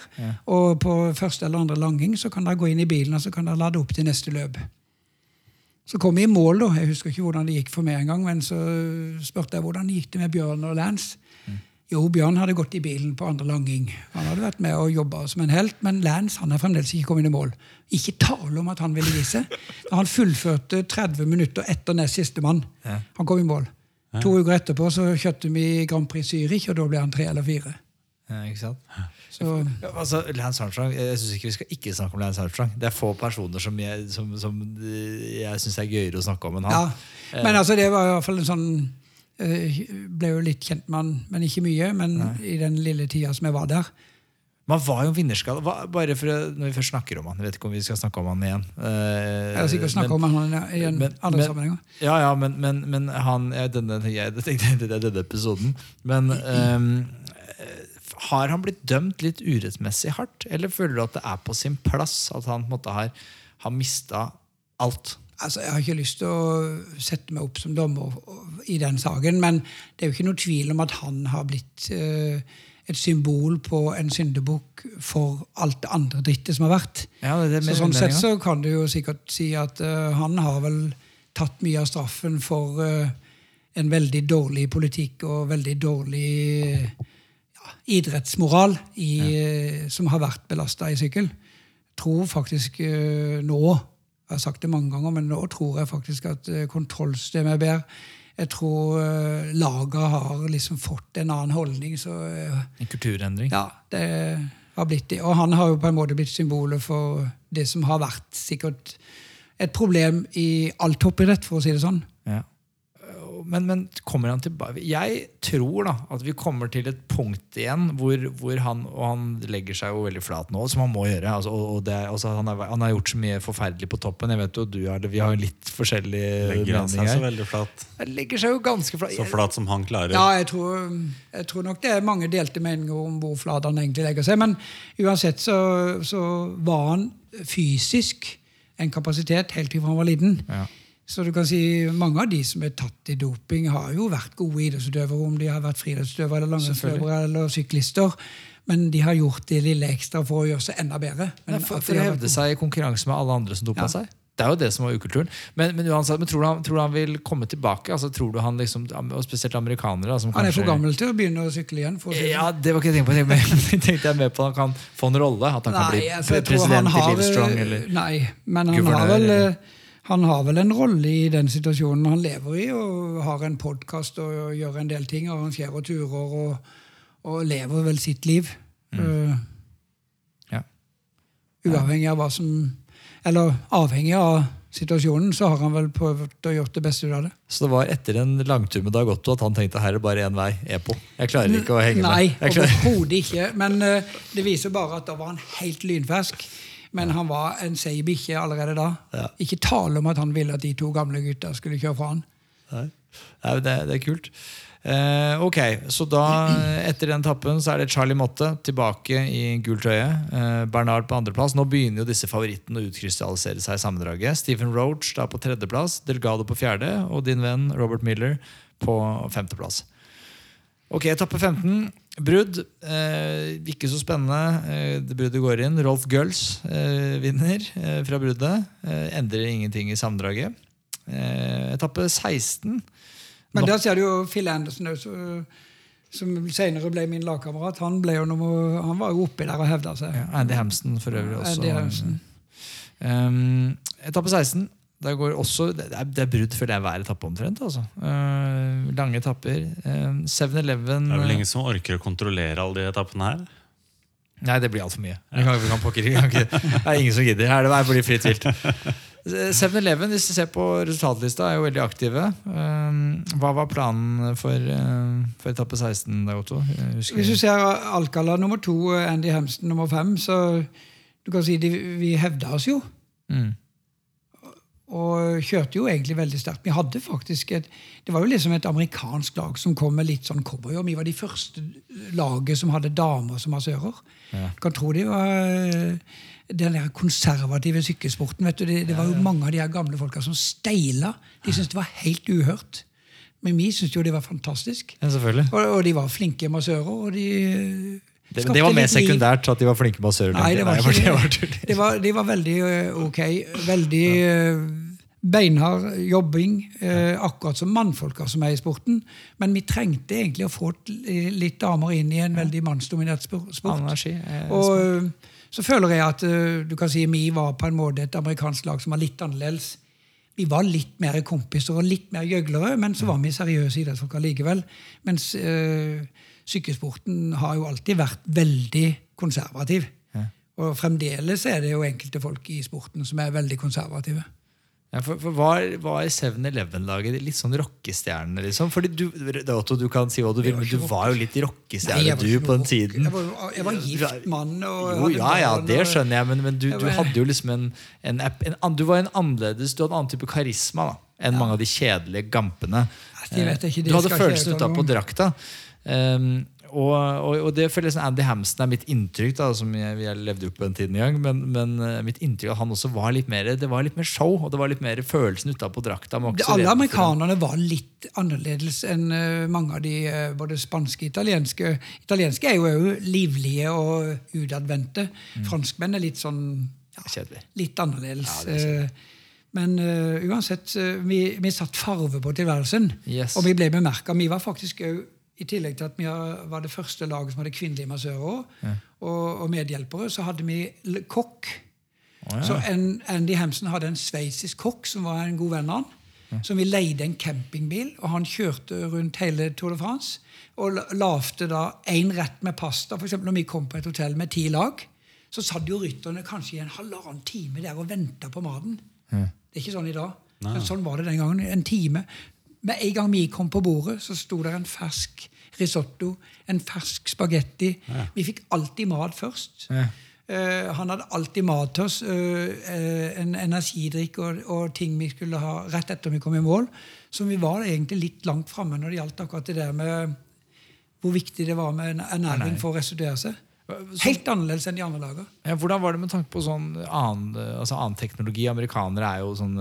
Speaker 3: Og på første eller andre langing så kan dere gå inn i bilen og så kan dere lade opp til neste løp. Så kom vi i mål, da. Jeg husker ikke hvordan det gikk for meg engang, men så spurte jeg hvordan det gikk det med Bjørn og Lance. Jo, Bjørn hadde gått i bilen på andre langing. Han hadde vært med og jobba som en helt, men Lance han er fremdeles ikke kommet i mål. Ikke tale om at han ville gi seg. Han fullførte 30 minutter etter nest sistemann. Han kom i mål. To uker etterpå så kjørte vi Grand Prix Zürich, og da ble han tre eller fire.
Speaker 1: Ja, ikke sant?
Speaker 3: Så
Speaker 1: Ja, altså, Lance Armstrong, Jeg synes ikke vi skal ikke snakke om Lance Armstrong. Det er få personer som jeg, som, som eh, jeg syns er gøyere å snakke om enn
Speaker 3: Ja,
Speaker 1: han.
Speaker 3: men altså det var i hvert fall en sånn eh, Ble jo litt kjent med han, men ikke mye. Men i den lille tida som jeg var der.
Speaker 1: Man var jo vinnerskade. Bare for, Når vi først snakker om han, jeg vet ikke om vi skal snakke om han igjen. Eh,
Speaker 3: Jeg har sikkert snakke om han i en
Speaker 1: men-
Speaker 3: andre
Speaker 1: men-
Speaker 3: sammenhenger.
Speaker 1: Ja, ja, men, men, men han ja, denne, jeg er denne episoden. Men ehm, eh, har han blitt dømt litt urettmessig hardt? Eller føler du at det er på sin plass at han på en måte har, har mista alt?
Speaker 3: Altså, Jeg har ikke lyst til å sette meg opp som dommer i den saken, men det er jo ikke noe tvil om at han har blitt eh, et symbol på en syndebukk for alt det andre drittet som har vært.
Speaker 1: Ja, det det
Speaker 3: Så sånn sett så kan du jo sikkert si at eh, han har vel tatt mye av straffen for eh, en veldig dårlig politikk og veldig dårlig ja, idrettsmoral i, eh, som har vært belasta i sykkel. Tror faktisk eh, nå, jeg har sagt det mange ganger, men nå tror jeg faktisk at eh, kontrollsystemet er bedre. Jeg tror uh, laget har liksom fått en annen holdning. så... eh,
Speaker 1: En kulturendring.
Speaker 3: ja, det har blitt det. Og han har jo på en måte blitt symbolet for det som har vært sikkert et problem i all toppidrett, for å si det sånn.
Speaker 1: Ja. Men, men kommer han tilbake Jeg tror da at vi kommer til et punkt igjen hvor, hvor han Og han legger seg jo veldig flat nå, som han må gjøre. Altså, og og det, er- altså, han, har, han har gjort så mye forferdelig på toppen. Jeg vet jo du har det, Vi har jo litt forskjellige
Speaker 2: Legger han seg så veldig flat?
Speaker 1: Han legger seg jo ganske flat.
Speaker 2: Så flat som han klarer.
Speaker 3: Ja, jeg tror, jeg tror nok det er mange delte meninger om hvor flat han egentlig legger seg. Men uansett så, så var han fysisk en kapasitet helt til han var liten.
Speaker 1: Ja.
Speaker 3: Så du kan si mange av de som er tatt i doping, har jo vært gode idrettsutøvere, om de har vært friidrettsutøvere eller langrennsutøvere eller syklister. Men de har gjort det lille ekstra for å gjøre seg enda bedre. Men
Speaker 1: Nei, for, for å hevde seg i konkurranse med alle andre som dopa
Speaker 3: Ja.
Speaker 1: seg. Det er jo det som var ukulturen. Men, men, uansett, men tror, du han, tror du han vil komme tilbake? Altså, tror du han liksom, og Spesielt amerikanere. Som
Speaker 3: Han er for gammel til å begynne å sykle igjen. Å
Speaker 1: Ja, det var ikke jeg tenkte på. Jeg tenkte- jeg med på at han kan få en rolle. At han kan bli
Speaker 3: altså,
Speaker 1: president i Livestrong. Eller.
Speaker 3: Nei, men han har, vel,
Speaker 1: eller-
Speaker 3: eh, han har vel en rolle i den situasjonen han lever i, og har en podkast og gjør en del ting, arrangerer turer og, og lever vel sitt liv. Eh,
Speaker 1: Ja.
Speaker 3: Uavhengig av hva som Eller avhengig av situasjonen, så har han vel prøvd å gjøre det beste ut av det.
Speaker 1: Så det var etter en langtur med Dag Otto at han tenkte her er bare én vei. EPO. Jeg klarer ikke å henge
Speaker 3: Nei,
Speaker 1: med. Nei,
Speaker 3: overhodet ikke. Men uh, det viser bare at da var han helt lynfersk. Men han var en seig bikkje allerede da.
Speaker 1: Ja.
Speaker 3: Ikke tale om at han ville at de to gamle gutta skulle kjøre fra han.
Speaker 1: Nei. Nei, det, det er kult. Eh, ok, så da etter den tappen så er det Charlie Motte tilbake i gultrøye. Eh, Bernard på andreplass. Nå begynner jo disse favorittene å utkrystallisere seg i sammendraget. Stephen Roach da på tredjeplass, Delgado på fjerde og din venn Robert Miller på femteplass. Ok, etappe 15. Brudd. Eh, ikke så spennende. Eh, bruddet går inn. Rolf Gulls eh, vinner eh, fra bruddet. Eh, endrer ingenting i sammendraget. Eh, etappe 16.
Speaker 3: Men der ser du jo Phil Anderson, som senere ble min lagkamerat. Han, ble jo nummer, han var jo oppi der og hevda seg.
Speaker 1: Ja, Andy Hamston for øvrig også.
Speaker 3: Andy.
Speaker 1: Um, etappe 16. Går også, det er, det er brudd før det er hver etappe omtrent. Altså. Uh, lange etapper. Uh, 7-Eleven
Speaker 2: Det er vel ingen som orker å kontrollere alle de etappene her?
Speaker 1: Nei, det blir altfor mye. Ja. kan, vi kan pokker, vi kan det er ingen som gidder. Her det det blir fritt vilt. 7-Eleven, hvis du ser på resultatlista, er jo veldig aktive. Hva var planen for, uh, for etappe 16, da, Otto? Husker-
Speaker 3: Hvis du ser Alcala nummer to Andy Hampson nummer fem, så du kan si de, vi hevda oss jo.
Speaker 1: Mm.
Speaker 3: Og kjørte jo egentlig veldig sterkt. Vi hadde faktisk et, Det var jo liksom et amerikansk lag som kom med litt sånn cowboy. Og vi var de første laget som hadde damer som massører.
Speaker 1: Ja.
Speaker 3: Du kan tro de var eh, den der konservative sykkelsporten. vet du, Det, det var jo mange av de her gamle folka som steila. De syntes det var helt uhørt. Men vi syntes jo det var fantastisk.
Speaker 1: Ja, selvfølgelig.
Speaker 3: Og, og de var flinke massører. og de...
Speaker 1: Det, det var mer sekundært at de var flinke massører.
Speaker 3: Nei, det var ikke
Speaker 1: det. var
Speaker 3: det.
Speaker 1: tull.
Speaker 3: Det var, de var veldig øh, ok. Veldig øh, beinhard jobbing. eh, akkurat som mannfolka som er i sporten. Men vi trengte egentlig å få litt damer inn i en veldig mannsdominert sport.
Speaker 1: Energi. eh,
Speaker 3: Og øh, så føler jeg at øh, du kan si vi var på en måte et amerikansk lag som var litt annerledes. Vi var litt mer kompiser og litt mer gjøglere, men så var vi seriøse idrettsfolk likevel. Mens øh, sykkelsporten har jo alltid vært veldig konservativ. Og fremdeles er det jo enkelte folk i sporten som er veldig konservative.
Speaker 1: Ja, for, for var, var 7-Eleven-laget litt sånn rockestjerne, liksom? Fordi du, Otto, du kan si hva du vil, men du var jo litt rockestjerne, du, på den tiden.
Speaker 3: Jeg var, jeg var gift mann
Speaker 1: Jo, ja, ja, det skjønner jeg, men, men du, du hadde jo liksom en, en, en, an- Du var en annerledes, du hadde en annen type karisma da, enn mange av de kjedelige gampene.
Speaker 3: vet ikke, det
Speaker 1: du hadde følelsen utapå drakta. Um, og, og, og det føles som Andy Hamston er mitt inntrykk, da, som jeg, jeg levde jo ikke på den tiden engang. Men, men eh, mitt inntrykk at han også var litt mer Det var litt mer show, og det var litt mer følelsen utapå drakta.
Speaker 3: Alle amerikanerne var litt annerledes enn eh, mange av de eh, både spanske og italienske. Italienske er jo òg livlige og utadvendte.
Speaker 1: Mm.
Speaker 3: Franskmenn er litt sånn ja, litt annerledes. Ja, Men uh, uansett, vi, vi satt farve på tilværelsen.
Speaker 1: Yes.
Speaker 3: Og vi ble bemerka. Vi var faktisk òg i tillegg til at vi var det første laget som hadde kvinnelige massører også, og, og medhjelpere, så hadde vi kokk. Så en, Andy Hampson hadde en sveitsisk kokk som var en god venn av han. Som vi leide en campingbil, og han kjørte rundt hele Tour de France. Og la- lagde da én rett med pasta. For eksempel når vi kom på et hotell med ti lag, så satt jo rytterne kanskje i en halvannen time der og venta på maten. Det er ikke sånn i dag. Men sånn var det den gangen. En time. Med en gang vi kom på bordet, så sto det en fersk risotto, en fersk spagetti. Vi fikk alltid mat først. Eh, han hadde alltid mat til oss. Uh, uh, en energidrikk og, og ting vi skulle ha rett etter vi kom i mål. Så vi var egentlig litt langt framme når det gjaldt akkurat det der med hvor viktig det var med ernæring for å restituere seg. Helt annerledes enn de andre lagene.
Speaker 1: Ja, hvordan var det med tanke på sånn annen, altså annen teknologi? Amerikanere er jo sånn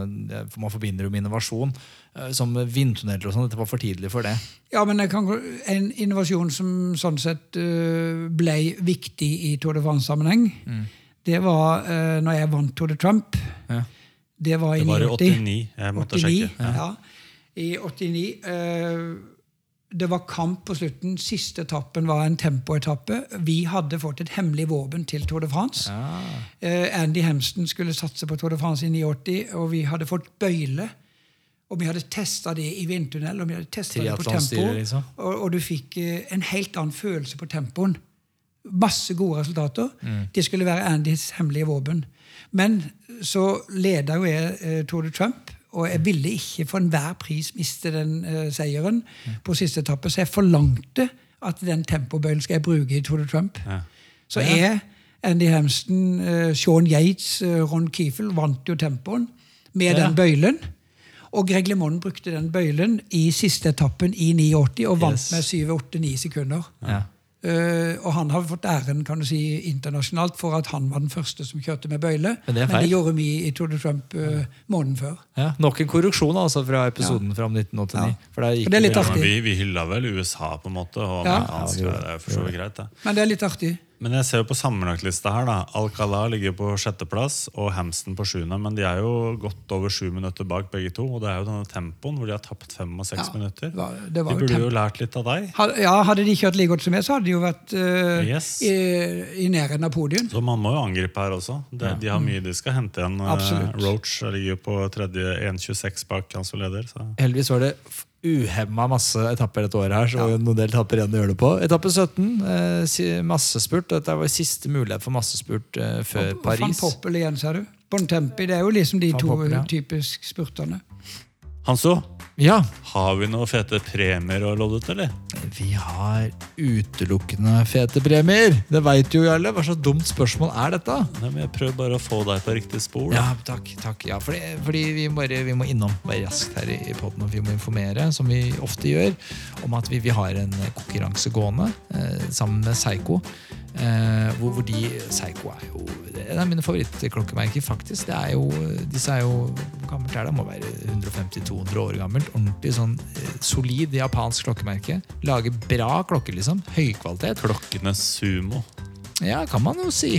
Speaker 1: Man forbinder jo med innovasjon. eh, Som vindtunneler og sånn. Dette var for tidlig for det.
Speaker 3: Ja, men jeg kan, En innovasjon som sånn sett eh, ble viktig i Tour de France-sammenheng, det var når jeg vant Tour de Trump.
Speaker 1: Ja.
Speaker 3: Det var i
Speaker 2: Det var i
Speaker 3: 89.
Speaker 2: 89. Jeg måtte
Speaker 3: 89,
Speaker 2: sjekke.
Speaker 3: ja. I 89. det var kamp på slutten. Siste etappen var en tempoetappe. Vi hadde fått et hemmelig våpen til Tour de France. Eh, Andy Hemston skulle satse på Tour de France i 89, og vi hadde fått bøyle. Og vi hadde testa det i vindtunnel, og vi hadde testet det på tempo.
Speaker 1: Liksom.
Speaker 3: Og, og du fikk eh, en helt annen følelse på tempoen. Masse gode resultater.
Speaker 1: Mm.
Speaker 3: Det skulle være Andys hemmelige våpen. Men så leda jo jeg eh, Tour de Trump, og jeg ville ikke for enhver pris miste den eh, seieren på siste etappe, så jeg forlangte at den tempobøylen skal jeg bruke i Tour de Trump. Så jeg, Andy Hamston, eh, Sean Yates, eh, Ron Kiefel vant jo tempoen med
Speaker 1: Ja.
Speaker 3: den bøylen. Og Greg LeMond brukte den bøylen i siste etappen i 89 og vant
Speaker 1: Yes.
Speaker 3: med 7-8-9 sekunder.
Speaker 1: Ja.
Speaker 3: Eh, og han har fått æren kan du si, internasjonalt for at han var den første som kjørte med bøyle.
Speaker 1: Men det er
Speaker 3: Men det gjorde vi i Tour de Trump uh, måneden før.
Speaker 1: Ja, nok en korruksjon altså fra episoden fra 1989.
Speaker 3: Ja.
Speaker 1: For
Speaker 3: det er litt artig.
Speaker 2: Vi, vi hylla vel USA, på en måte. Og
Speaker 3: Ja.
Speaker 2: amerikanske, det er for så vidt greit, det.
Speaker 3: Men det er litt artig.
Speaker 2: Men jeg ser jo på sammenlagtlista her, da. Alcala ligger på sjetteplass og Hamston på sjuende. Men de er jo godt over sju minutter bak begge to. Og det er jo denne tempoen hvor de har tapt fem og seks
Speaker 3: Ja,
Speaker 2: minutter.
Speaker 3: det var- det var
Speaker 2: de burde jo
Speaker 3: jo
Speaker 2: lært litt av deg.
Speaker 3: Had- Ja, Hadde de kjørt like godt som jeg, så hadde de jo vært uh,
Speaker 2: Yes.
Speaker 3: i, i nærheten av podien.
Speaker 2: Så man må jo angripe her også. Det, De har mye de skal hente igjen. Eh,
Speaker 3: Absolutt.
Speaker 2: Roach ligger jo på tredje 1,26 bak han som leder. Så.
Speaker 1: Heldigvis var det uhemma masse etapper et år her, så ja. noen del etapper igjen å gjøre det på. Etappe 17, eh, massespurt. Dette var siste mulighet for massespurt eh, før
Speaker 3: Og Van
Speaker 1: Paris.
Speaker 3: Poppel igjen, sa du. Bontempi. Det er jo liksom de
Speaker 1: Van
Speaker 3: to
Speaker 1: Poppel, ja.
Speaker 3: typisk spurterne.
Speaker 2: Hanso,
Speaker 1: Ja,
Speaker 2: har vi noen fete premier å lodde ut, eller?
Speaker 1: vi har utelukkende fete premier. Det veit jo alle. Hva slags dumt spørsmål er dette?
Speaker 2: Nei, men jeg prøver bare å få deg på riktig spor.
Speaker 1: Ja, takk. takk. Ja, fordi, fordi vi, bare, vi må innom bare raskt her i, poden, og vi må informere, som vi ofte gjør, om at vi, vi har en konkurranse gående eh, sammen med Seigo. Eh, hvor, hvor de Seigo er jo det er mine favorittklokkemerker, faktisk. Det er jo, disse er jo gammelt er det? Må være 150-200 år gammelt. Ordentlig sånn eh, solid japansk klokkemerke. Lager bra klokker, liksom. Høykvalitet.
Speaker 2: Klokkenes sumo.
Speaker 1: Ja, kan man jo si.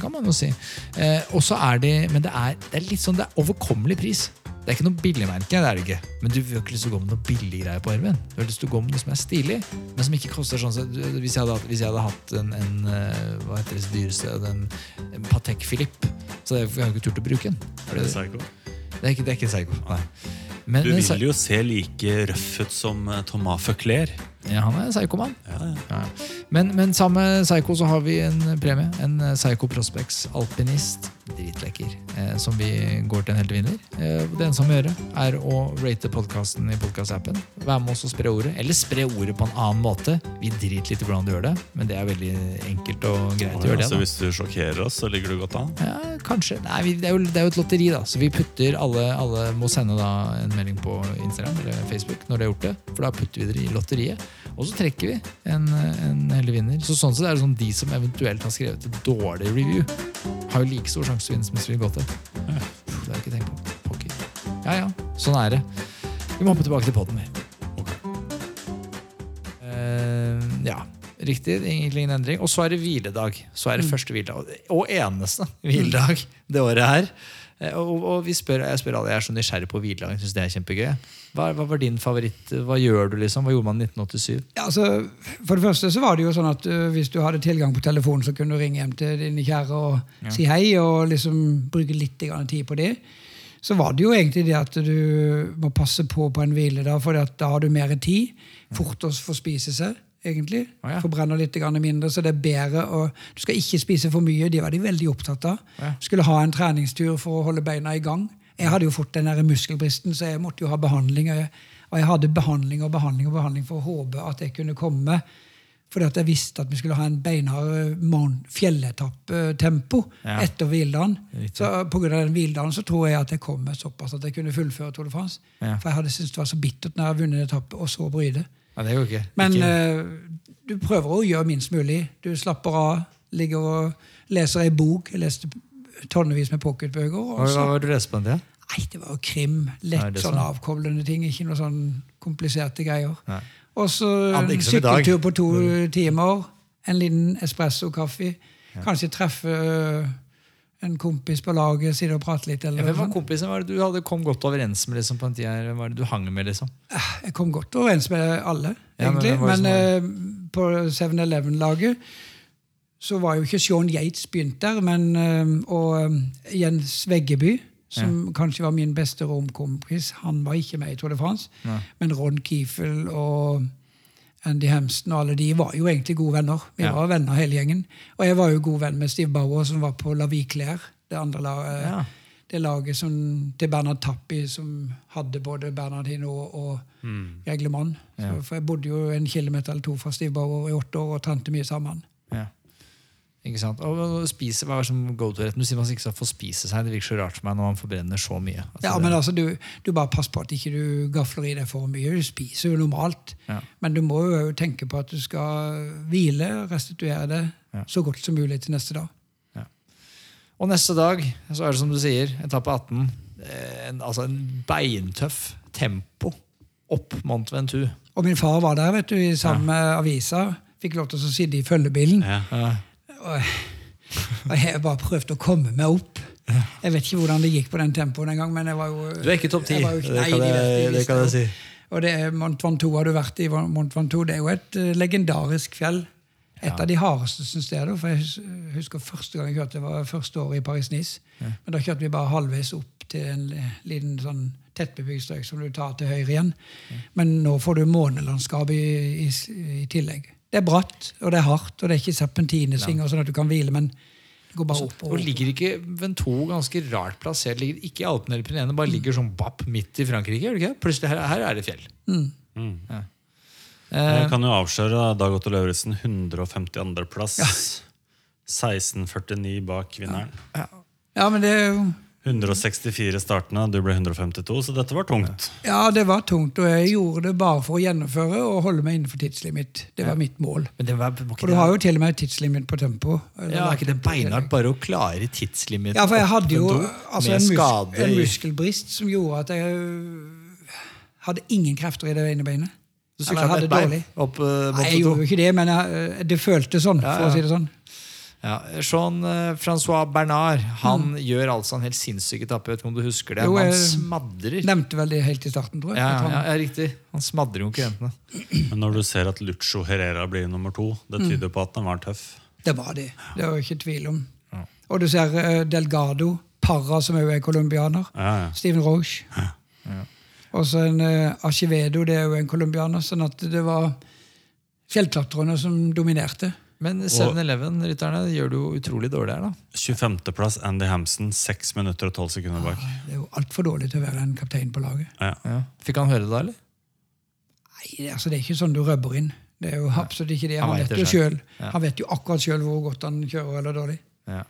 Speaker 1: Kan man jo si. Eh, og så er det Men det er, det er litt sånn det er overkommelig pris. Det er ikke noe billigmerke, det er det ikke. Men du har ikke lyst til å gå med noe billig greier på armen. Du har lyst til å gå med noe som er stilig, men som ikke koster sånn sett. Hvis jeg hadde, hatt- hvis jeg hadde hatt en, en eh, Hva heter det dyreste? En, en Patek Philippe, så hadde jeg ikke turt å bruke den. Er det,
Speaker 2: Psycho.
Speaker 1: det er ikke, det er ikke psycho, Nei. Men,
Speaker 2: Du vil jo se like røff ut som eh, Thomas Feuclair.
Speaker 1: Ja, han er Seigo-mann.
Speaker 2: Ja, ja.
Speaker 1: Ja. Men, men sammen med Psycho så har vi en premie. En eh, Psycho Prospects alpinist. Dritlekker. Eh, som vi går til en heltevinner vinner. Eh, det eneste han må gjøre, er å rate podkasten i podkastappen. Være med oss og spre ordet. Eller spre ordet på en annen måte. Vi driter litt i hvordan du gjør det, men det er veldig enkelt og greit å gjøre det.
Speaker 2: Så hvis du sjokkerer oss, så ligger du godt an.
Speaker 1: Ja, kanskje. Nei, vi, det, er jo, det er jo et lotteri, da. Så vi putter alle, alle må sende da en melding på Instagram eller Facebook når de har gjort det. For da putter vi dere i lotteriet. Og så trekker vi en, en heldig vinner. Så sånn sett er det sånn de som eventuelt har skrevet et dårlig review, har jo like stor sjanse til å vinne som hvis vi går gått Puh, Det har jeg ikke tenkt på. Pokker. Ja ja, sånn er det. Vi må hoppe tilbake til poden, vi. Eh, ja, riktig. Egentlig ingen endring. Og så er det hviledag. Så er det første hviledag. Og eneste hviledag det året her. Eh, Og, og vi spør, jeg spør alle, jeg er så nysgjerrig på hviledagen. Syns det er kjempegøy. Hva, hva var din favoritt? Hva gjør du, liksom? Hva gjorde man i 1987?
Speaker 3: Ja, altså, for det første så var det jo sånn at uh, hvis du hadde tilgang på telefonen, så kunne du ringe hjem til dine kjære og si hei, og liksom bruke litt tid på det. Så var det jo egentlig det at du må passe på på en hvile, da, for da har du mer tid. Fort å få spise seg, egentlig.
Speaker 1: Oh, ja.
Speaker 3: Forbrenner litt mindre, så det er bedre. Og du skal ikke spise for mye, De var de veldig opptatt av.
Speaker 1: Ja.
Speaker 3: Skulle ha en treningstur for å holde beina i gang. Jeg hadde jo fått den der muskelbristen, så jeg måtte jo ha behandling. Og jeg, og jeg hadde behandling og behandling og behandling for å håpe at jeg kunne komme. Fordi at jeg visste at vi skulle ha en beinhard mon- fjelletapptempo
Speaker 1: Ja.
Speaker 3: etter hviledagen. Så på grunn av den hviledagen så tror jeg at jeg kom med såpass at jeg kunne fullføre Tour de France.
Speaker 1: Ja.
Speaker 3: For jeg hadde syntes det var så bittert når jeg hadde vunnet en etappe, og så bryte.
Speaker 1: Ja, det går ikke.
Speaker 3: Men
Speaker 1: ikke.
Speaker 3: eh, du prøver å gjøre minst mulig. Du slapper av, ligger og leser ei bok. Jeg leste tonnevis med pocketbøker.
Speaker 1: hva, hva var det du leste på den tida?
Speaker 3: Nei, det var jo krim. Lett
Speaker 1: Nei, er
Speaker 3: sånn avkoblende ting. Ikke noe sånn kompliserte greier.
Speaker 1: Nei.
Speaker 3: Og så
Speaker 4: er
Speaker 3: en sykkeltur på to timer. En liten espresso-kaffe. Kanskje treffe en kompis på laget, sitte og prate litt.
Speaker 1: Ja, hvem var kompisen var du hadde kom godt overens med liksom, på en tid? Hvem var det du hang med? liksom?
Speaker 3: Jeg kom godt overens med alle,
Speaker 1: Ja, men
Speaker 3: men uh, på 7-Eleven-laget så var jo ikke Sean Yates begynt der, men, uh, og Jens Veggeby, som kanskje var min beste romkompis, han var ikke med i Tour de France. Men Ron Kiefel og Andy Hemston og alle de var jo egentlig gode venner. Vi
Speaker 1: Ja.
Speaker 3: var venner hele gjengen. Og jeg var jo god venn med Steve Bauer, som var på La Vie Det andre laget,
Speaker 1: Ja.
Speaker 3: det laget som, til Bernard Tappi, som hadde både Bernardino og Greg LeMond. Så,
Speaker 1: Ja.
Speaker 3: For jeg bodde jo en kilometer eller to fra Steve Bauer i åtte år og trente mye sammen.
Speaker 1: Ja. Ikke sant? Og og spise, Hva er som go to-retten? Du sier man ikke skal få spise seg. Det virker så rart for meg når man forbrenner så mye. Altså,
Speaker 3: Ja, men altså, du, du bare pass på at ikke du gafler i deg for mye. Du spiser jo normalt.
Speaker 1: Ja.
Speaker 3: Men du må jo tenke på at du skal hvile, restituere det
Speaker 1: Ja.
Speaker 3: så godt som mulig til neste dag.
Speaker 1: Og neste dag så er det som du sier, etappe 18. eh, En, altså en beintøff tempo opp Mont Ventoux.
Speaker 3: Og min far var der vet du, i samme avisa. Fikk lov til å sitte i følgebilen.
Speaker 2: Ja.
Speaker 1: Ja.
Speaker 3: Og, og jeg bare prøvde å komme meg opp. Jeg vet ikke hvordan det gikk på den tempoen en gang, men jeg var jo
Speaker 1: Du er ikke topp ti. Det kan
Speaker 3: de
Speaker 1: jeg, det kan jeg si.
Speaker 3: Og det er Mont Ventoux har du vært i. Mont Ventoux det er jo et eh, legendarisk fjell. Et av de hardeste, syns jeg. For jeg husker første gang jeg kjørte, det var første året i Paris-Nice. Men da kjørte vi bare halvveis opp til en liten sånn tettbebygd strøk som du tar til høyre igjen. Men nå får du månelandskap i, i, i tillegg. Det er bratt, og det er hardt, og det er ikke serpentinesvinger, sånn at du kan hvile, men det går bare opp og
Speaker 1: Og ligger ikke Ventoux ganske rart plassert? Ligger ikke i Alpene eller Pyreneene, bare ligger sånn bapp midt i Frankrike? ikke? Plutselig her, her er det fjell.
Speaker 3: Mm.
Speaker 1: Ja.
Speaker 2: Jeg
Speaker 1: Eh,
Speaker 2: kan jo avsløre Dag Otto Lauritzen 152. plass. 16,49 bak vinneren.
Speaker 3: Ja, men det er jo
Speaker 2: 164 startende, du ble 152, så dette var tungt.
Speaker 3: Ja, det var tungt, og jeg gjorde det bare for å gjennomføre og holde meg innenfor tidslimit. Det var mitt mål.
Speaker 1: men det var, var
Speaker 3: For du har jo til og med tidslimit på tempo.
Speaker 1: ja, er ikke det beinhardt bare å klare tidslimit
Speaker 3: Ja, for jeg hadde jo altså, en, mus en muskelbrist som gjorde at jeg øh, hadde ingen krefter i det ene beinet.
Speaker 1: Du sykla med ett bein opp uh,
Speaker 3: Nei, jeg gjorde jo ikke det, men jeg, øh, det føltes sånn,
Speaker 1: Ja,
Speaker 3: for å si det sånn.
Speaker 1: Ja, Jean-Francois Bernard han gjør altså en helt sinnssyk etappe. Vet ikke om du husker det?
Speaker 3: Mm. Jo,
Speaker 1: han smadrer.
Speaker 3: Nevnte vel det helt i starten, tror jeg.
Speaker 1: Ja,
Speaker 3: han-
Speaker 1: ja, ja, riktig. Han smadrer konkurrentene.
Speaker 2: Men når du ser at Lucho Herrera blir nummer to, det
Speaker 3: Mm.
Speaker 2: tyder på at han var tøff.
Speaker 3: Det var de. Det var jo ikke tvil om. Og du ser øh, Delgado, Parra, som jo er colombianer.
Speaker 2: Ja, ja.
Speaker 3: Steven Roche. Og så en uh, Archivedo, det er jo en colombianer. Sånn at det var fjellklatrerne som dominerte.
Speaker 1: Men 7-Eleven-rytterne gjør det jo utrolig dårlig her, da.
Speaker 2: 25. plass Andy Hampson, 6 minutter og 12 sekunder bak.
Speaker 3: Det er jo altfor dårlig til å være en kaptein på laget.
Speaker 2: Ja.
Speaker 1: Ja. Fikk han høre det da, eller?
Speaker 3: Nei, altså, det er ikke sånn du røbber inn. Det er jo absolutt ikke det.
Speaker 1: Han
Speaker 3: Han,
Speaker 1: vet
Speaker 3: vet
Speaker 1: det
Speaker 3: jo
Speaker 1: selv. Ja.
Speaker 3: Han vet jo akkurat sjøl hvor godt han kjører eller dårlig.
Speaker 1: Ja.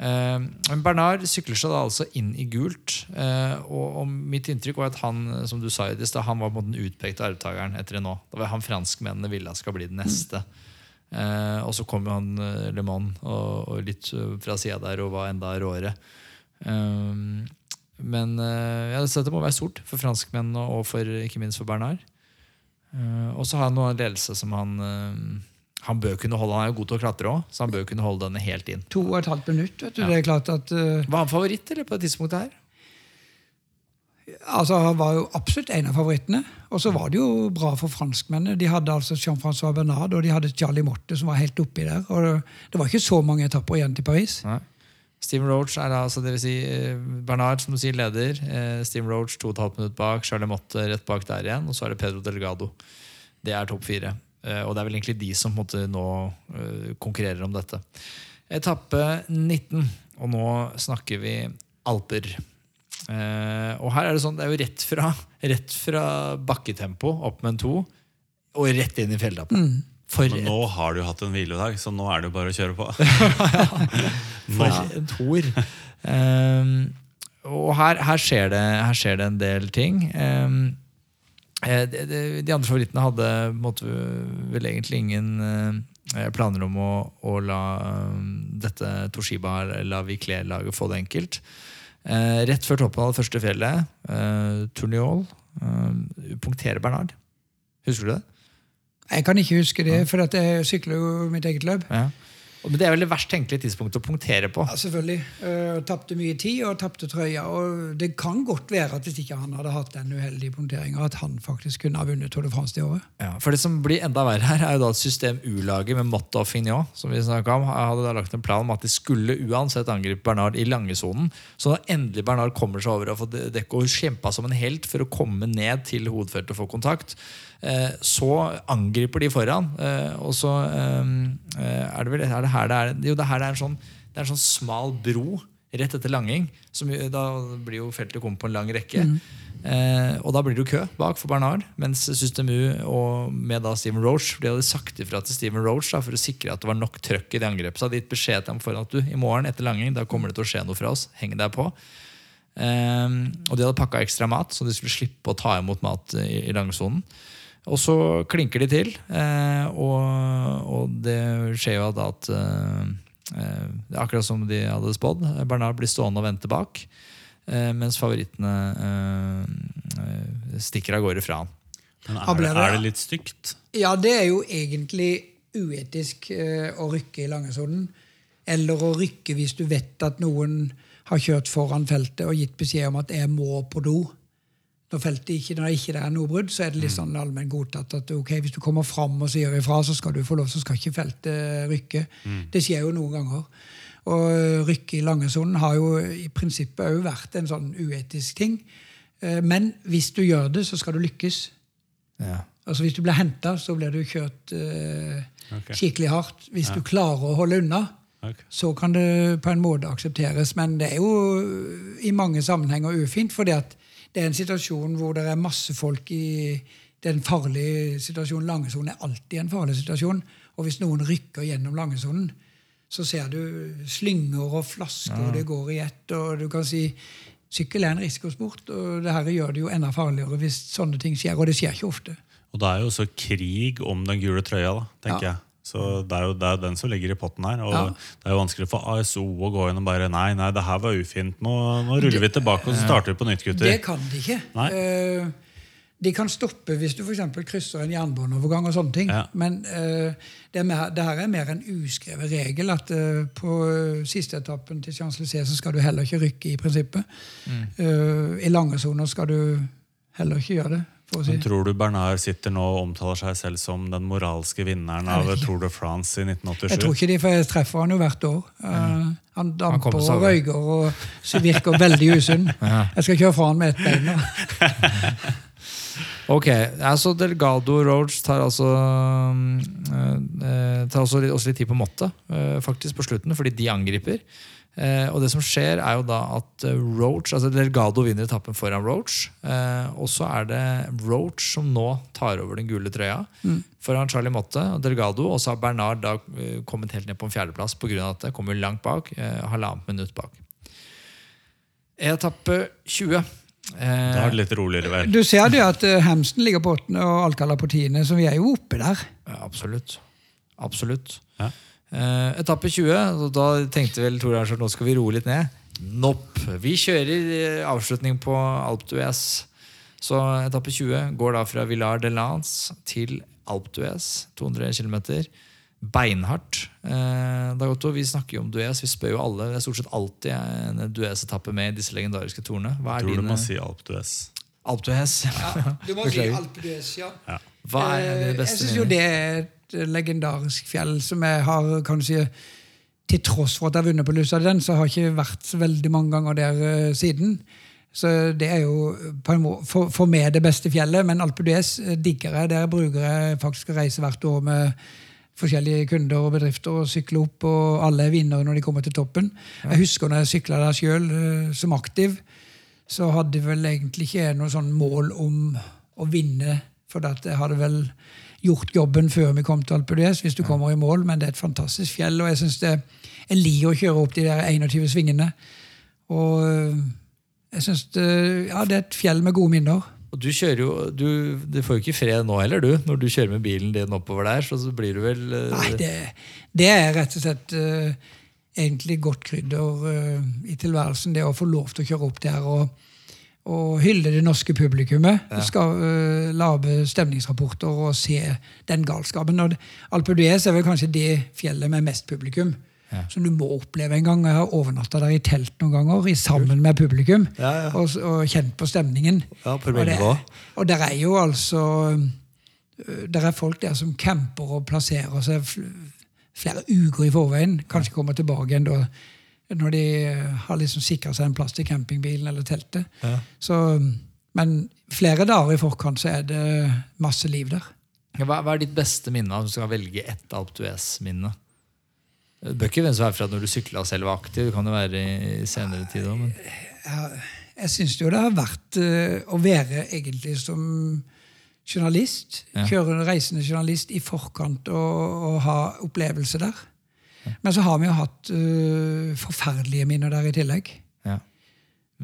Speaker 1: Eh, men Bernard sykler seg da altså inn i gult. Eh, og, og mitt inntrykk var at han som du sa i det han var på den utpekte arvtakeren etter det nå. Det var han franskmennene ville skal bli den neste. Eh, og så kom jo han eh, Le Mans og, og litt eh, fra sida der og var enda råere. Eh, men eh, ja, dette må være stort for franskmennene og for, ikke minst for Bernard. Eh, og så har han noe ledelse som han eh, Han bør kunne holde, han er jo god til å klatre òg, så han bør kunne holde denne helt inn.
Speaker 3: To og et halvt minutt. vet du. Det er klart at Uh...
Speaker 1: Var han favoritt eller på det tidspunktet her?
Speaker 3: Altså Han var jo absolutt en av favorittene. Og så var det jo bra for franskmennene. De hadde altså Jean-Francois Bernard og de hadde Charlie Morte som var helt oppi der. Og det var ikke så mange etapper igjen til Paris.
Speaker 1: Nei. Steven Roach er altså, det vil si eh, Bernard som du sier, leder. Steve Roach to og et halvt minutt bak. Charlie Motte rett bak der igjen. Og så er det Pedro Delgado. Det er topp fire. Eh, og det er vel egentlig de som måte, nå eh, konkurrerer om dette. Etappe 19, og nå snakker vi Alper. Eh, og her er det sånn, det er jo rett fra, rett fra bakketempo opp med en to, og rett inn i fjelletappen. For
Speaker 2: Men nå har du hatt en hviledag, så nå er det jo bare å kjøre på.
Speaker 1: ja, For en toer. Ehm, og her, her, skjer det, her skjer det en del ting. Ehm, eh, de, de, de andre favorittene hadde måtte, vel egentlig ingen eh, planer om å, å la um, dette Toshiba la Viclé-laget få det enkelt. Eh, rett før toppen av det første fjellet, eh, Turniol, eh, punkterer Bernard. Husker du det?
Speaker 3: Jeg kan ikke huske det, for at jeg sykler jo mitt eget løp.
Speaker 1: Ja. Men det er vel det verst tenkelige tidspunktet å punktere på.
Speaker 3: Ja, selvfølgelig. Uh, tapte mye tid og tapte trøya. Og det kan godt være at hvis ikke han hadde hatt den uheldige punkteringa, at han faktisk kunne ha vunnet Tour de France det året.
Speaker 1: Ja, for det som blir enda verre her, er jo da at system U-laget med Motte og Fignon, som vi om, hadde da lagt en plan om at de skulle uansett angripe Bernard i langesonen. Så da endelig Bernard kommer seg over og får dekke og kjempa som en helt for å komme ned til hovedfeltet og få kontakt, så angriper de foran. eh, Og så eh, er det vel er det her det er Jo, det her det er en sånn, det er en sånn smal bro rett etter langing. Som, da blir jo feltet kommet på en lang rekke. Eh, og da blir det jo kø bak for Bernard. Mens System U og med da Steven Roach de hadde sagt ifra til Steven Roach da, for å sikre at det var nok trøkk i det angrepet. Så hadde gitt beskjed til ham foran at du, i morgen etter langing da kommer det til å skje noe fra oss. Heng deg på. Eh, og de hadde pakka ekstra mat, så de skulle slippe å ta imot mat i, i langsonen. Og så klinker de til, eh, og, og det skjer jo da at eh, eh, Det er akkurat som de hadde spådd. Bernard blir stående og vente bak, eh, mens favorittene eh, eh, stikker av gårde fra han.
Speaker 2: Men er det,
Speaker 3: det-
Speaker 2: er det litt stygt?
Speaker 3: Ja, det er jo egentlig uetisk eh, å rykke i langesonen. Eller å rykke hvis du vet at noen har kjørt foran feltet og gitt beskjed om at 'jeg må på do'. Når, feltet ikke, når ikke er noe brudd, så er det litt sånn allmenn godtatt at ok, hvis du kommer fram og sier ifra, så skal du få lov, så skal ikke feltet rykke. Det skjer jo noen ganger. Og rykke i langesonen har jo i prinsippet òg vært en sånn uetisk ting. Eh, Men hvis du gjør det, så skal du lykkes. Altså Hvis du blir henta, så blir du kjørt eh,
Speaker 2: okay.
Speaker 3: skikkelig hardt. Hvis du klarer å holde unna,
Speaker 2: okay.
Speaker 3: så kan det på en måte aksepteres. Men det er jo i mange sammenhenger ufint, fordi at det er en situasjon hvor det er masse folk i Det er en farlig situasjon. Langesonen er alltid en farlig situasjon. Og hvis noen rykker gjennom langesonen, så ser du slynger og flasker, og det går i ett. og du kan si Sykkel er en risikosport, og det her gjør det jo enda farligere hvis sånne ting skjer. Og det skjer ikke ofte.
Speaker 2: Og det er jo også krig om den gule trøya, da, tenker
Speaker 3: Ja.
Speaker 2: jeg. Så det er jo det er den som ligger i potten her. Og
Speaker 3: Ja.
Speaker 2: det er jo vanskelig for ASO å gå inn og bare Nei, nei, det her var ufint. Nå, nå ruller vi tilbake, og så starter vi på nytt, gutter.
Speaker 3: Det kan de ikke. Eh, de kan stoppe hvis du eksempel krysser en jernbaneovergang. og sånne ting.
Speaker 2: Ja.
Speaker 3: Men uh, det, er mer, det her er mer en uskrevet regel at uh, på siste etappen til Champs-Élysées så skal du heller ikke rykke i prinsippet.
Speaker 2: Mm.
Speaker 3: I lange soner skal du heller ikke gjøre det. Si.
Speaker 2: Men tror du Bernard sitter nå og omtaler seg selv som den moralske vinneren av. Tour de France i 1987?
Speaker 3: Jeg tror ikke de, for jeg treffer han jo hvert år. Mm. han damper
Speaker 1: han
Speaker 3: og røyker og så virker veldig usunn. Jeg skal kjøre fra han med ett bein nå.
Speaker 1: Ok, altså Delgado Roach tar altså mm, eh, Tar også også litt tid på måte eh, faktisk, på slutten, fordi de angriper. Eh, og det som skjer, er jo da at eh, Roach Altså Delgado vinner etappen foran Roach. Eh, og så er det Roach som nå tar over den gule trøya foran Charlie Motte og Delgado. Og så har Bernard da eh, kommet helt ned på en fjerdeplass pga. at det kommer langt bak. Eh, halvannet minutt bak. Etappe 20. Eh,
Speaker 2: Da er det litt roligere vel.
Speaker 3: Du ser det at eh, Hamsten ligger på åttende og Alcala på tiende, så vi er jo oppe der.
Speaker 1: Ja, absolutt. Absolutt.
Speaker 2: Ja.
Speaker 1: Eh, etappe 20, og da tenkte vel Tor Arnstad nå skal vi roe litt ned. Nopp. Vi kjører eh, avslutning på Alpe d'Huez. Så etappe 20 går da fra Villard de Lance til Alpe d'Huez, 200 km. Beinhardt. Eh, Dagotto, vi snakker jo om Dues. Vi spør jo alle. Det er stort sett alltid en Duez-etappe med i disse legendariske torene. Hva er
Speaker 2: Tror du må si Alp Duez.
Speaker 1: Alp d'Huez?
Speaker 3: Du må si
Speaker 1: Alp
Speaker 3: Alpe ja. ja.
Speaker 1: Hva er det
Speaker 3: Eh,
Speaker 1: beste
Speaker 3: Jeg syns jo det er et legendarisk fjell som jeg har kan du si, Til tross for at jeg har vunnet på Lussadden, så har jeg ikke vært så veldig mange ganger der uh, siden. Så det er jo på en må, for, for meg det beste fjellet, men Alpe Duez eh, digger jeg. Der bruker jeg faktisk å reise hvert år med forskjellige kunder og bedrifter og sykle opp, og alle er vinnere når de kommer til toppen. Jeg husker når jeg sykla der sjøl som aktiv, så hadde vel egentlig ikke jeg noe sånn mål om å vinne, for at jeg hadde vel gjort jobben før vi kom til Alpe d'Huez, hvis du kommer i mål, men det er et fantastisk fjell, og jeg synes det jeg liker å kjøre opp de der 21 svingene. Og øh, jeg synes det, ja, det er et fjell med gode minner.
Speaker 1: Og du kjører jo, du, du får jo ikke fred nå heller, du. Når du kjører med bilen din oppover der, så så blir du vel uh...
Speaker 3: Nei, det, det er rett og slett uh, egentlig godt krydder uh, i tilværelsen, det å få lov til å kjøre opp der og, og hylle det norske publikummet. Skal uh, lage stemningsrapporter og se den galskapen. Og Alpe d'Huez er vel kanskje det fjellet med mest publikum. Som du må oppleve en gang. Jeg har overnatta der i telt noen ganger sammen med publikum.
Speaker 4: Ja, ja.
Speaker 3: Og, og kjent på stemningen.
Speaker 4: Ja, på
Speaker 3: Og det- Og der er jo altså Der er folk der som camper og plasserer seg flere uker i forveien. Kanskje kommer tilbake igjen da når de har liksom sikra seg en plass til campingbilen eller teltet.
Speaker 4: Ja.
Speaker 3: Så, men flere dager i forkant så er det masse liv der.
Speaker 1: hva, hva er ditt beste minne? om du skal velge ett Alp d'Huez-minne? Det bør ikke hvem som er fra når du sykla selv var aktiv. Det kan jo være i senere tid òg. Men...
Speaker 3: Jeg syns jo det har vært øh, å være egentlig som journalist,
Speaker 1: Ja.
Speaker 3: kjørende reisende journalist i forkant og, og ha opplevelse der. Men så har vi jo hatt uh, forferdelige minner der i tillegg.
Speaker 1: Ja.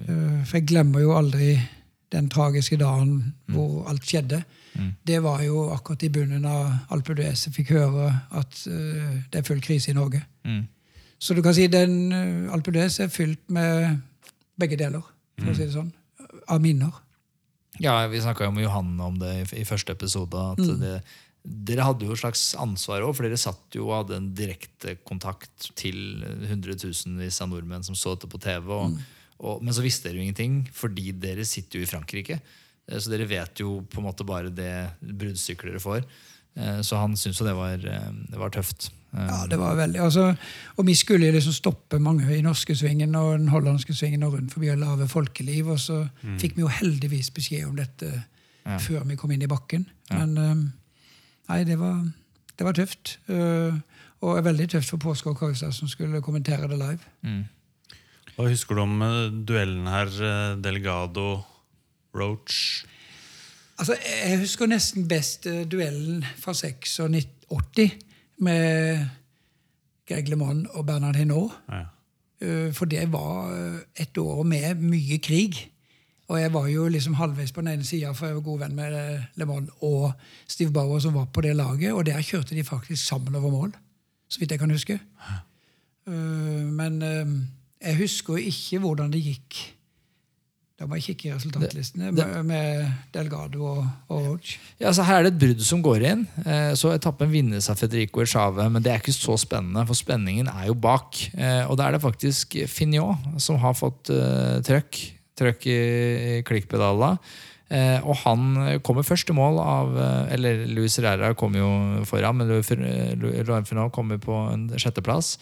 Speaker 3: Uh, for jeg glemmer jo aldri den tragiske dagen hvor alt skjedde. Det var jo akkurat i bunnen av Alpe d'Huez jeg fikk høre at uh, det er full krise i Norge.
Speaker 1: Mm.
Speaker 3: Så du kan si den uh, Alpe d'Huez er fylt med begge deler, for å si det sånn. Av minner.
Speaker 1: Ja, Vi snakka jo med Johanne om det i, i første episode. at det, Dere hadde jo et slags ansvar òg, for dere satt jo og hadde en direkte kontakt til hundretusenvis av nordmenn som så dette på TV. Og, og, men så visste dere jo ingenting, fordi dere sitter jo i Frankrike. Eh, Så dere vet jo på en måte bare det bruddstykket dere får. Eh, Så han syntes jo det var, eh, det var tøft.
Speaker 3: Ja, det var veldig, altså, Og vi skulle jo liksom stoppe mange i norskesvingen og den hollandske svingen og rundt forbi og lage folkeliv. Og så fikk vi jo heldigvis beskjed om dette
Speaker 1: Ja.
Speaker 3: før vi kom inn i bakken. Men eh, nei, det var, det var tøft. Eh, og er veldig tøft for Påske og Kaustad, som skulle kommentere det live.
Speaker 1: mm.
Speaker 2: Hva husker du om duellen her? Delgado, Roach?
Speaker 3: Altså, Jeg husker nesten best eh, duellen fra 86 med Greg LeMond og Bernard Hinault.
Speaker 2: Ja.
Speaker 3: Eh, For det var eh, et år med mye krig. Og jeg var jo liksom halvveis på den ene sida, for jeg var god venn med LeMond og Steve Bauer, som var på det laget. Og der kjørte de faktisk sammen over mål, så vidt jeg kan huske. Eh, Men jeg husker ikke hvordan det gikk. Da må jeg kikke i resultatlistene med, med Delgado og, og Roach.
Speaker 1: Ja, så Her er det et brudd som går inn. Eh, Så Etappen vinnes av Federico Echave, men det er ikke så spennende, for spenningen er jo bak. Eh, Og da er det faktisk Fignot som har fått uh, trøkk, trøkk i, i klikkpedala. Eh, og han kommer først i mål av eh, Eller Luis Herrera kommer jo foran, men Lorenfinal kommer på en sjetteplass.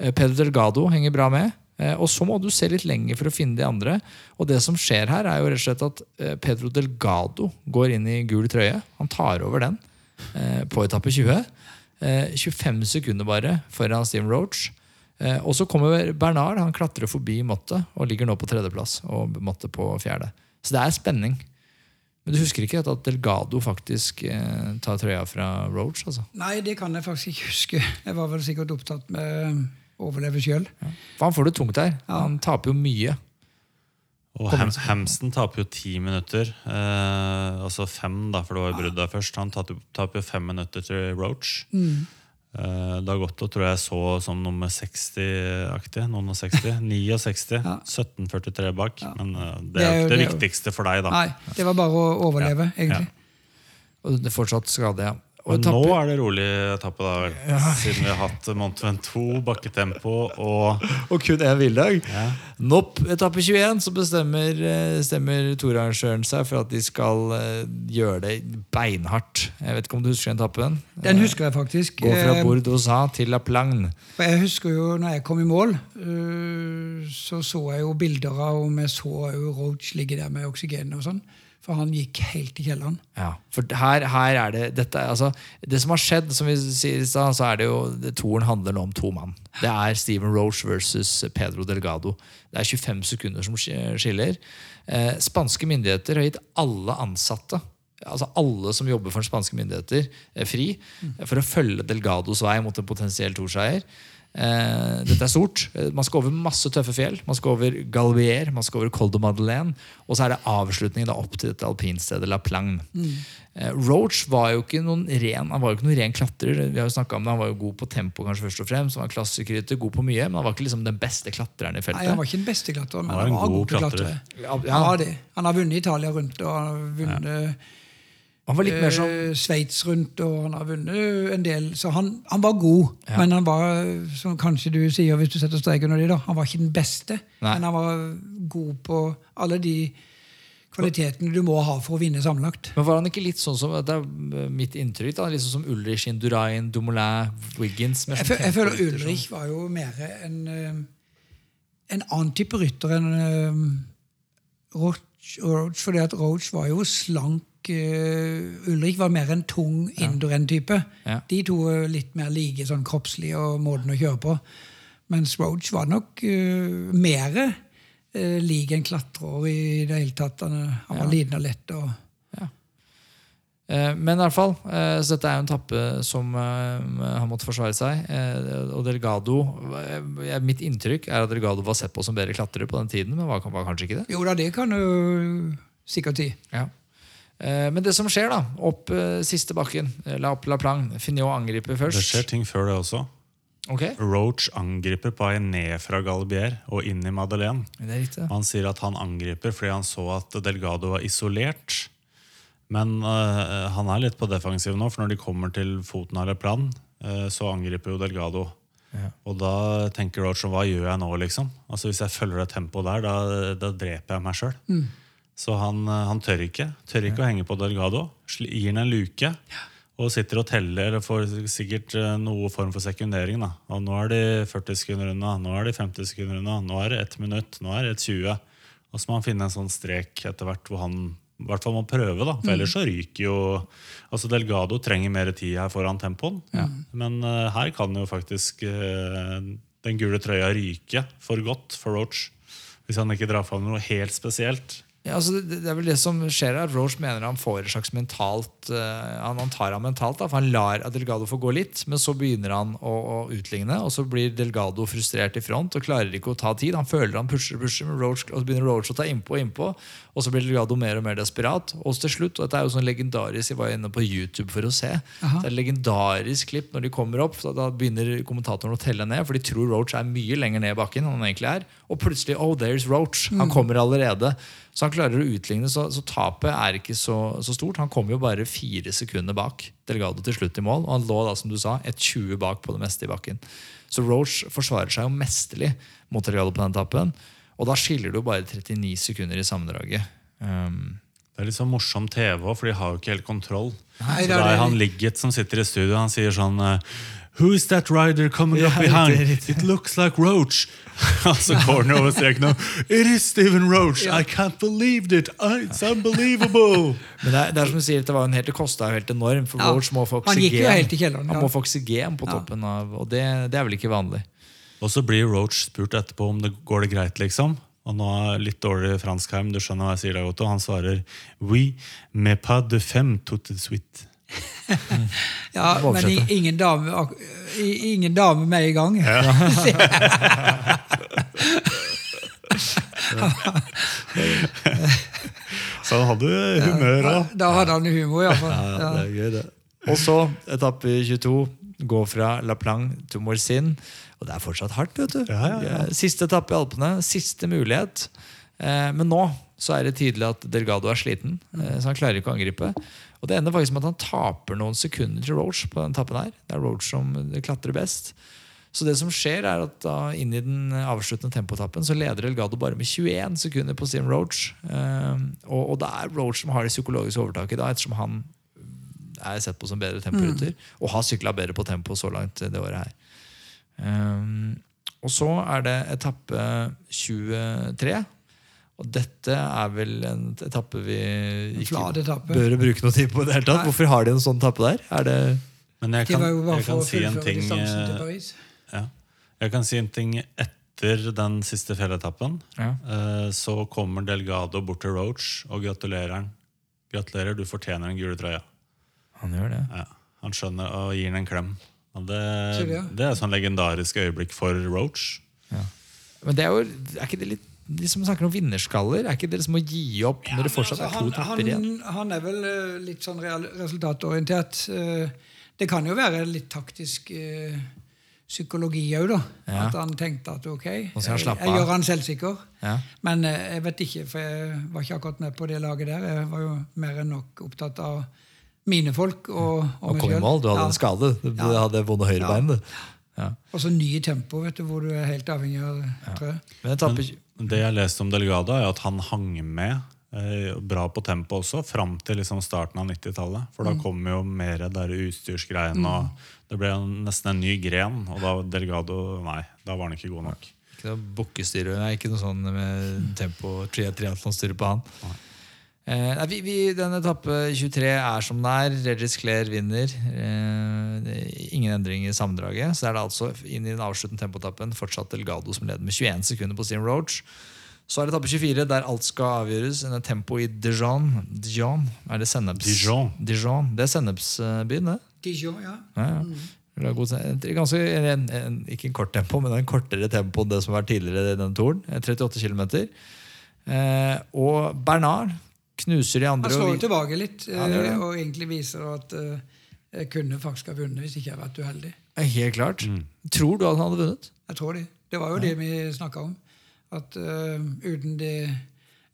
Speaker 1: Eh, Pedro Delgado henger bra med. Eh, Og så må du se litt lenger for å finne de andre. Og det som skjer her, er jo rett og slett at eh, Pedro Delgado går inn i gul trøye. Han tar over den eh, på etappe 20. Eh, 25 sekunder bare foran Steven Roach. Og så kommer Bernard. Han klatrer forbi Motte og ligger nå på tredjeplass. Og Motte på fjerde. Så det er spenning. Men du husker ikke at Delgado faktisk tar trøya fra Roach? altså?
Speaker 3: Nei, det kan jeg faktisk ikke huske. Jeg var vel sikkert opptatt med overleve sjøl.
Speaker 1: For han får det tungt her.
Speaker 3: Ja.
Speaker 1: Han taper jo mye.
Speaker 2: Og Ham Hamsten taper jo ti minutter. Eh, altså fem, da, for det var jo brudd der først. Han taper jo fem minutter til Roach. Eh, Dagotto tror jeg så som nummer 60-aktig. Noen og 60. 69.
Speaker 3: Ja.
Speaker 2: 1743 bak. Men eh, det
Speaker 3: Det er
Speaker 2: jo ikke det
Speaker 3: det
Speaker 2: viktigste for deg, da.
Speaker 3: Nei, det var bare å overleve, egentlig.
Speaker 1: Og det er fortsatt skade, ja. Og
Speaker 2: etappe... nå er det rolig etappe, da vel. Siden vi har hatt Mont Ventoux, bakketempo og
Speaker 4: Og kun én hviledag.
Speaker 2: ja.
Speaker 1: Nopp, etappe 21 så bestemmer, eh, stemmer torarrangøren seg for at de skal eh, gjøre det beinhardt. Jeg vet ikke om du husker den etappen?
Speaker 3: Den husker jeg faktisk.
Speaker 1: Gå fra
Speaker 3: Eh,
Speaker 1: Bourdousa til La Plagne.
Speaker 3: Jeg husker jo når jeg kom i mål, så så jeg jo bilder av om jeg så jo Roach ligge der med oksygen og sånn. For han gikk helt i kjelleren.
Speaker 1: Ja, for her, her er det dette, altså, Det som har skjedd, som vi sier i stad, så er det jo Toren handler nå om to mann. Det er Steven Roche versus Pedro Delgado. Det er 25 sekunder som skiller. Eh, spanske myndigheter har gitt alle ansatte altså alle som jobber for spanske myndigheter, eh, fri eh, for å følge Delgados vei mot en potensiell torseier. Eh, dette er stort. Eh, Man skal over masse tøffe fjell. Man skal over Galvier, man skal over Col de Madeleine. Og så er det avslutningen da opp til dette alpinstedet La Plagne. Eh, Roach var jo ikke noen ren Han var jo ikke noen ren klatrer. Vi har jo snakket om det, Han var jo god på tempo, kanskje først og fremst. Han var klassikerrytter, god på mye, men han var ikke liksom den beste klatreren i feltet. Nei.
Speaker 3: Han var ikke den beste klatreren, men
Speaker 2: Han var
Speaker 3: han
Speaker 2: en god
Speaker 3: god klatrer.
Speaker 2: klatrer.
Speaker 1: Ja,
Speaker 3: Han,
Speaker 1: ja,
Speaker 3: var det. han har vunnet Italia rundt, og har vunnet
Speaker 1: han var litt mer sånn
Speaker 3: eh, Sveits rundt, og han har vunnet en del. Så han, han var god,
Speaker 1: Ja.
Speaker 3: men han var, som kanskje du sier hvis du setter strek under de, da, han var ikke den beste.
Speaker 1: Nei.
Speaker 3: Men han var god på alle de kvalitetene du må ha for å vinne sammenlagt.
Speaker 1: Men var han ikke litt sånn som det er mitt inntrykk da, litt sånn som Ulrich Indurain, Dumoulin, Wiggins? Jeg,
Speaker 3: Jeg,
Speaker 1: sånn
Speaker 3: jeg føler Ulrich var jo mer en, eh, en annen type rytter enn uh, Roach, Roach. Fordi at Roach var jo slank. Eh, Ulrik var mer en tung Indoren-type.
Speaker 1: Ja.
Speaker 3: De to er litt mer like sånn kroppslig og måten å kjøre på. Mens Roach var nok uh, mer uh, lik en klatrer i det hele tatt. Han, han var liten og lett. og
Speaker 1: Men i alle fall, så dette er jo en tappe som har han måtte forsvare seg. Og Delgado Mitt inntrykk er at Delgado var sett på som bedre klatrer på den tiden, men var, var kanskje ikke det.
Speaker 3: Jo da, det kan du sikkert si.
Speaker 1: Ja. Eh, Men det som skjer, da, opp eh, siste bakken, eh, La Opp La Plang Finot angriper
Speaker 2: Det skjer ting før det også.
Speaker 1: Okay.
Speaker 2: Roach angriper på vei ned fra Galbier og inn i Madeleine.
Speaker 1: det er riktig.
Speaker 2: Han sier at han angriper fordi han så at Delgado var isolert. Men uh, han er litt på defensiv nå, for når de kommer til foten av Le Plan, øh, så angriper jo Delgado.
Speaker 1: Ja.
Speaker 2: Og da tenker Roach hva gjør jeg nå, liksom? Altså Hvis jeg følger det tempoet der, da, da dreper jeg meg sjøl. Så han, øh, han tør ikke. Tør ikke å henge på Delgado. Gir han en luke. Og sitter og teller, eller får sikkert øh, noe form for sekundering. da. Og nå er de 40 sekunder unna, nå er de 50 sekunder unna, nå er det 1 minutt, nå er det 20. Og så må han finne en sånn strek etter hvert hvor han i hvert fall må prøve. da, For ellers så ryker jo altså Delgado trenger mer tid her foran tempoen. Men uh, her kan jo faktisk uh, den gule trøya ryke for godt for Roach. Hvis han ikke drar fram noe helt spesielt.
Speaker 1: Ja, altså det, det er vel det som skjer her. Roche mener han får et slags mentalt uh, han, han tar ham mentalt, da, for han lar Delgado få gå litt, men så begynner han å, å utligne, og så blir Delgado frustrert i front og klarer ikke å ta tid. Han føler han pusher, pusher, men Roche, og så begynner Roach å ta innpå og innpå, og så blir Delgado mer og mer desperat. Og til slutt, og dette er jo sånn legendarisk, jeg var inne på YouTube for å se, det er et legendarisk klipp når de kommer opp, Da, da begynner kommentatoren å telle ned, for de tror Roach er mye lenger ned i bakken enn han egentlig er, og plutselig, oh, there's Roach, han kommer allerede. Så han klarer å utligne, så, så tapet er ikke så, så stort. Han kom jo bare fire sekunder bak Delgado til slutt i mål, og han lå da, som du sa, et 20 bak på det meste i bakken. Så Roach forsvarer seg jo mesterlig mot Delgado på den tappen, og da skiller det jo bare 39 sekunder i sammendraget. Um,
Speaker 2: Det er litt sånn morsom TV òg, for de har jo ikke helt kontroll.
Speaker 3: Nei,
Speaker 2: så
Speaker 3: det er
Speaker 2: det er han ligget som sitter i studio, han sier sånn Who is that rider coming
Speaker 1: Ja,
Speaker 2: up behind? It looks like Roach. altså corner over streken It is Steven Roach! I can't believe it! It's unbelievable!
Speaker 1: men det er, det er som du sier, det, var en helt, det kosta jo helt enormt, for
Speaker 3: Ja,
Speaker 1: Roach må få
Speaker 3: han gikk jo
Speaker 1: oksygen.
Speaker 3: helt i kjelleren,
Speaker 1: Han
Speaker 3: ja.
Speaker 1: må få oksygen på toppen av Og det, det er vel ikke vanlig.
Speaker 2: Og så blir Roach spurt etterpå om det går det greit, liksom. Og nå er litt dårlig fransk her, men du skjønner hva jeg sier da, Otto. Han svarer Oui, mais pas de femme tout de suite.
Speaker 3: Ja, men i, ingen, dame, ak- i, ingen dame med i gang.
Speaker 2: Så han hadde humør
Speaker 3: Ja,
Speaker 2: òg.
Speaker 3: Da hadde han humor, iallfall.
Speaker 4: Ja,
Speaker 3: Ja.
Speaker 4: det er gøy, det.
Speaker 1: Og så etappe 22. Gå fra La Plange til Morsin. Og det er fortsatt hardt. vet du
Speaker 2: Ja, ja, ja.
Speaker 1: Siste etappe i Alpene. Siste mulighet. Eh, men nå så er det tydelig at Delgado er sliten. eh, Så han klarer ikke å angripe. Og Det ender faktisk med at han taper noen sekunder til Roach på den tappen her. Det er Roach som klatrer best. Så det som skjer er at da inn i den avsluttende tempotappen så leder Delgado bare med 21 sekunder på Steven Roach. Eh, og, og det er Roach som har det psykologiske overtaket da, ettersom han er sett på som bedre temporytter. Og har sykla bedre på tempo så langt det året her. Um, og så er det etappe 23. Og dette er vel en etappe vi ikke
Speaker 3: etappe.
Speaker 1: bør bruke noe tid på. det hele tatt.
Speaker 3: Nei.
Speaker 1: Hvorfor har de en sånn etappe der? Er det
Speaker 2: Men jeg kan, jeg kan si en ting eh, ja. Jeg kan si en ting etter den siste fjelletappen.
Speaker 1: Ja.
Speaker 2: Eh, Så kommer Delgado bort til Roach og gratulerer han. Gratulerer, du fortjener den gule trøya.
Speaker 1: Han gjør det.
Speaker 2: Ja. Han skjønner og gir den en klem. Og det,
Speaker 3: det?
Speaker 2: er et sånn legendarisk øyeblikk for Roach.
Speaker 1: Men det er jo Er ikke det litt de som snakker om vinnerskaller, er ikke det som å gi opp når det fortsatt er to topper igjen?
Speaker 3: han, han er vel eh, litt sånn resultatorientert. Eh, det kan jo være litt taktisk eh, psykologi òg, da.
Speaker 1: Ja.
Speaker 3: At han tenkte at ok, jeg, jeg gjør han selvsikker.
Speaker 1: Ja.
Speaker 3: Men jeg vet ikke, for jeg var ikke akkurat med på det laget der. Jeg var jo mer enn nok opptatt av mine folk og, og
Speaker 1: Og
Speaker 3: meg
Speaker 1: mål. Du hadde
Speaker 3: Ja.
Speaker 1: en skade. Du hadde vonde høyrebein. du. Ja.
Speaker 3: Og så nye tempo, vet du, hvor du er helt avhengig av trø.
Speaker 1: Men etappe
Speaker 2: Det jeg leste om Delgado, er at han hang med eh, bra på tempo også, fram til liksom starten av 90-tallet. For da kom jo mer der utstyrsgreiene, og det ble jo nesten en ny gren. Og da Delgado Nei, da var han ikke god nok.
Speaker 1: Ikke noe bukkestyre, nei, ikke noe sånn med tempo triatlonstyre på han. Eh, nei, vi, vi, den etappe 23 er som den er. Regis Clair vinner. Eh, ingen endring i sammendraget. Så er det altså inn i den avsluttende tempotappen fortsatt Delgado som leder med 21 sekunder på Steam Roach. Så er det etappe 24, der alt skal avgjøres. En tempo i Dijon. Dijon? Er det senneps...
Speaker 2: Dijon.
Speaker 1: Dijon. Det er sennepsbyen, det.
Speaker 3: Dijon, ja.
Speaker 1: Ja, ja. Det er en- Ganske, en, en, ikke en kort tempo, men en kortere tempo enn det som har vært tidligere i denne toren. Eh, 38 km. Eh, og Bernard knuser de andre.
Speaker 3: Han slår
Speaker 1: og
Speaker 3: jo tilbake litt,
Speaker 1: Ja, det det.
Speaker 3: eh, og egentlig viser at eh, jeg kunne faktisk ha vunnet hvis ikke jeg hadde vært uheldig.
Speaker 1: Helt klart. Tror du at han hadde vunnet?
Speaker 3: Jeg tror det. Det var jo det vi snakka om. At uh, uten de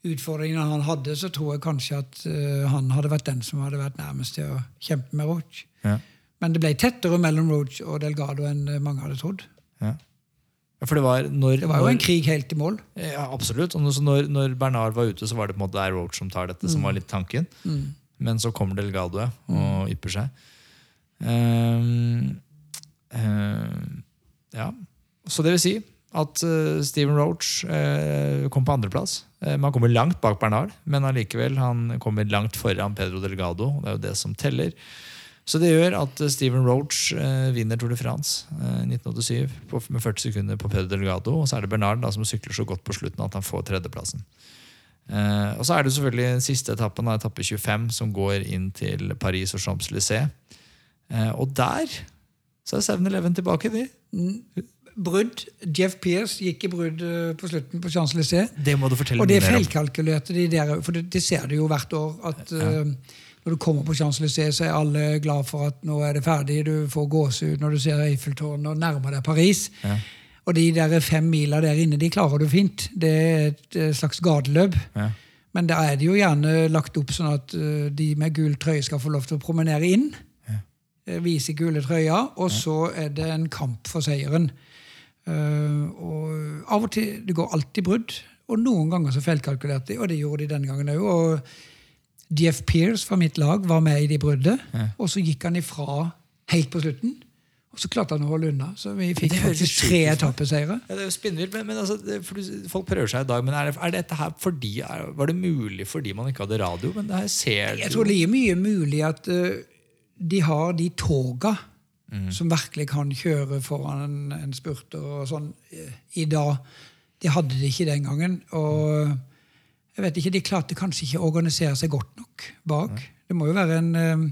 Speaker 3: utfordringene han hadde, så tror jeg kanskje at uh, han hadde vært den som hadde vært nærmest til å kjempe med Roach.
Speaker 1: Ja.
Speaker 3: Men det ble tettere mellom Roach og Delgado enn mange hadde trodd.
Speaker 1: Ja. For det var når,
Speaker 3: Det var jo en krig helt i mål.
Speaker 1: Ja, absolutt. Og når, når, Bernard var ute, så var det på en måte det er Roach som tar dette, som var litt tanken. Men så kommer Delgado og ypper seg. Um, um, ja. Så det vil si at uh, Steven Roach uh, kom på andreplass. Uh, man kommer langt bak Bernard, men allikevel han kommer langt foran Pedro Delgado. Det er jo det som teller. Så det gjør at Stephen Steven Roach eh, vinner Tour de France eh, i 1987 på, med 40 sekunder på Pedro Delgado. Og så er det Bernard da, som sykler så godt på slutten at han får tredjeplassen. Eh, og så er det selvfølgelig den siste etappen, da, etappe 25, som går inn til Paris og Champs-Élysées. Eh, og der så er 7-Eleven tilbake. de.
Speaker 3: Brudd. Jeff Pierce gikk i brudd eh, på slutten på Champs-Élysées.
Speaker 1: Det må du fortelle
Speaker 3: Og det feilkalkulerte de der, for det, det ser du jo hvert år. at eh, Når du kommer på Champs-Élysées, så er alle glad for at nå er det ferdig. Du får gåsehud når du ser Eiffeltårnet og nærmer deg Paris.
Speaker 1: Ja.
Speaker 3: Og de der fem mila der inne, de klarer du fint. Det er et eh, slags gateløp.
Speaker 1: Ja.
Speaker 3: Men da er det jo gjerne lagt opp sånn at eh, de med gul trøye skal få lov til å promenere inn. Ja. Vise gule trøya, og så er det en kamp for seieren. Eh, og av og til Det går alltid brudd, og noen ganger så feilkalkulerte de, og det gjorde de denne gangen òg. Jeff Pierce fra mitt lag var med i de bruddet, og så gikk han ifra helt på slutten. Og så klarte han å holde unna, så vi fikk faktisk tre etappeseire.
Speaker 1: Ja, det er jo spinnvilt, men, men altså, det, folk prøver seg i dag. Men er, det, er dette her fordi, er, Var det mulig fordi man ikke hadde radio? Men det her ser
Speaker 3: Jeg tror det er mye mulig at uh, de har de toga som virkelig kan kjøre foran en, en spurter og sånn eh, i dag. De hadde det ikke den gangen. Og jeg vet ikke, de klarte kanskje ikke å organisere seg godt nok bak. Det må jo være en eh,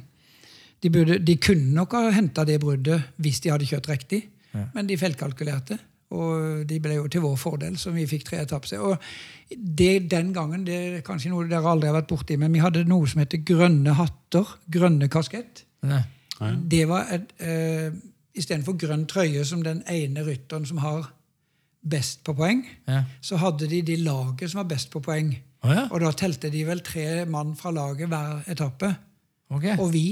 Speaker 3: de, burde, de kunne nok ha henta det bruddet hvis de hadde kjørt riktig, men de feilkalkulerte. Og de ble jo til vår fordel, som vi fikk tre etapper. Og det den gangen, det er kanskje noe dere aldri har vært borti, men vi hadde noe som heter grønne hatter. Grønne kaskett.
Speaker 1: Nei.
Speaker 3: Det var et, eh, Istedenfor grønn trøye som den ene rytteren som har best på poeng,
Speaker 1: Ja.
Speaker 3: så hadde de de laget som var best på poeng.
Speaker 1: Å ja.
Speaker 3: Og da telte de vel tre mann fra laget hver etappe.
Speaker 1: Okay.
Speaker 3: Og vi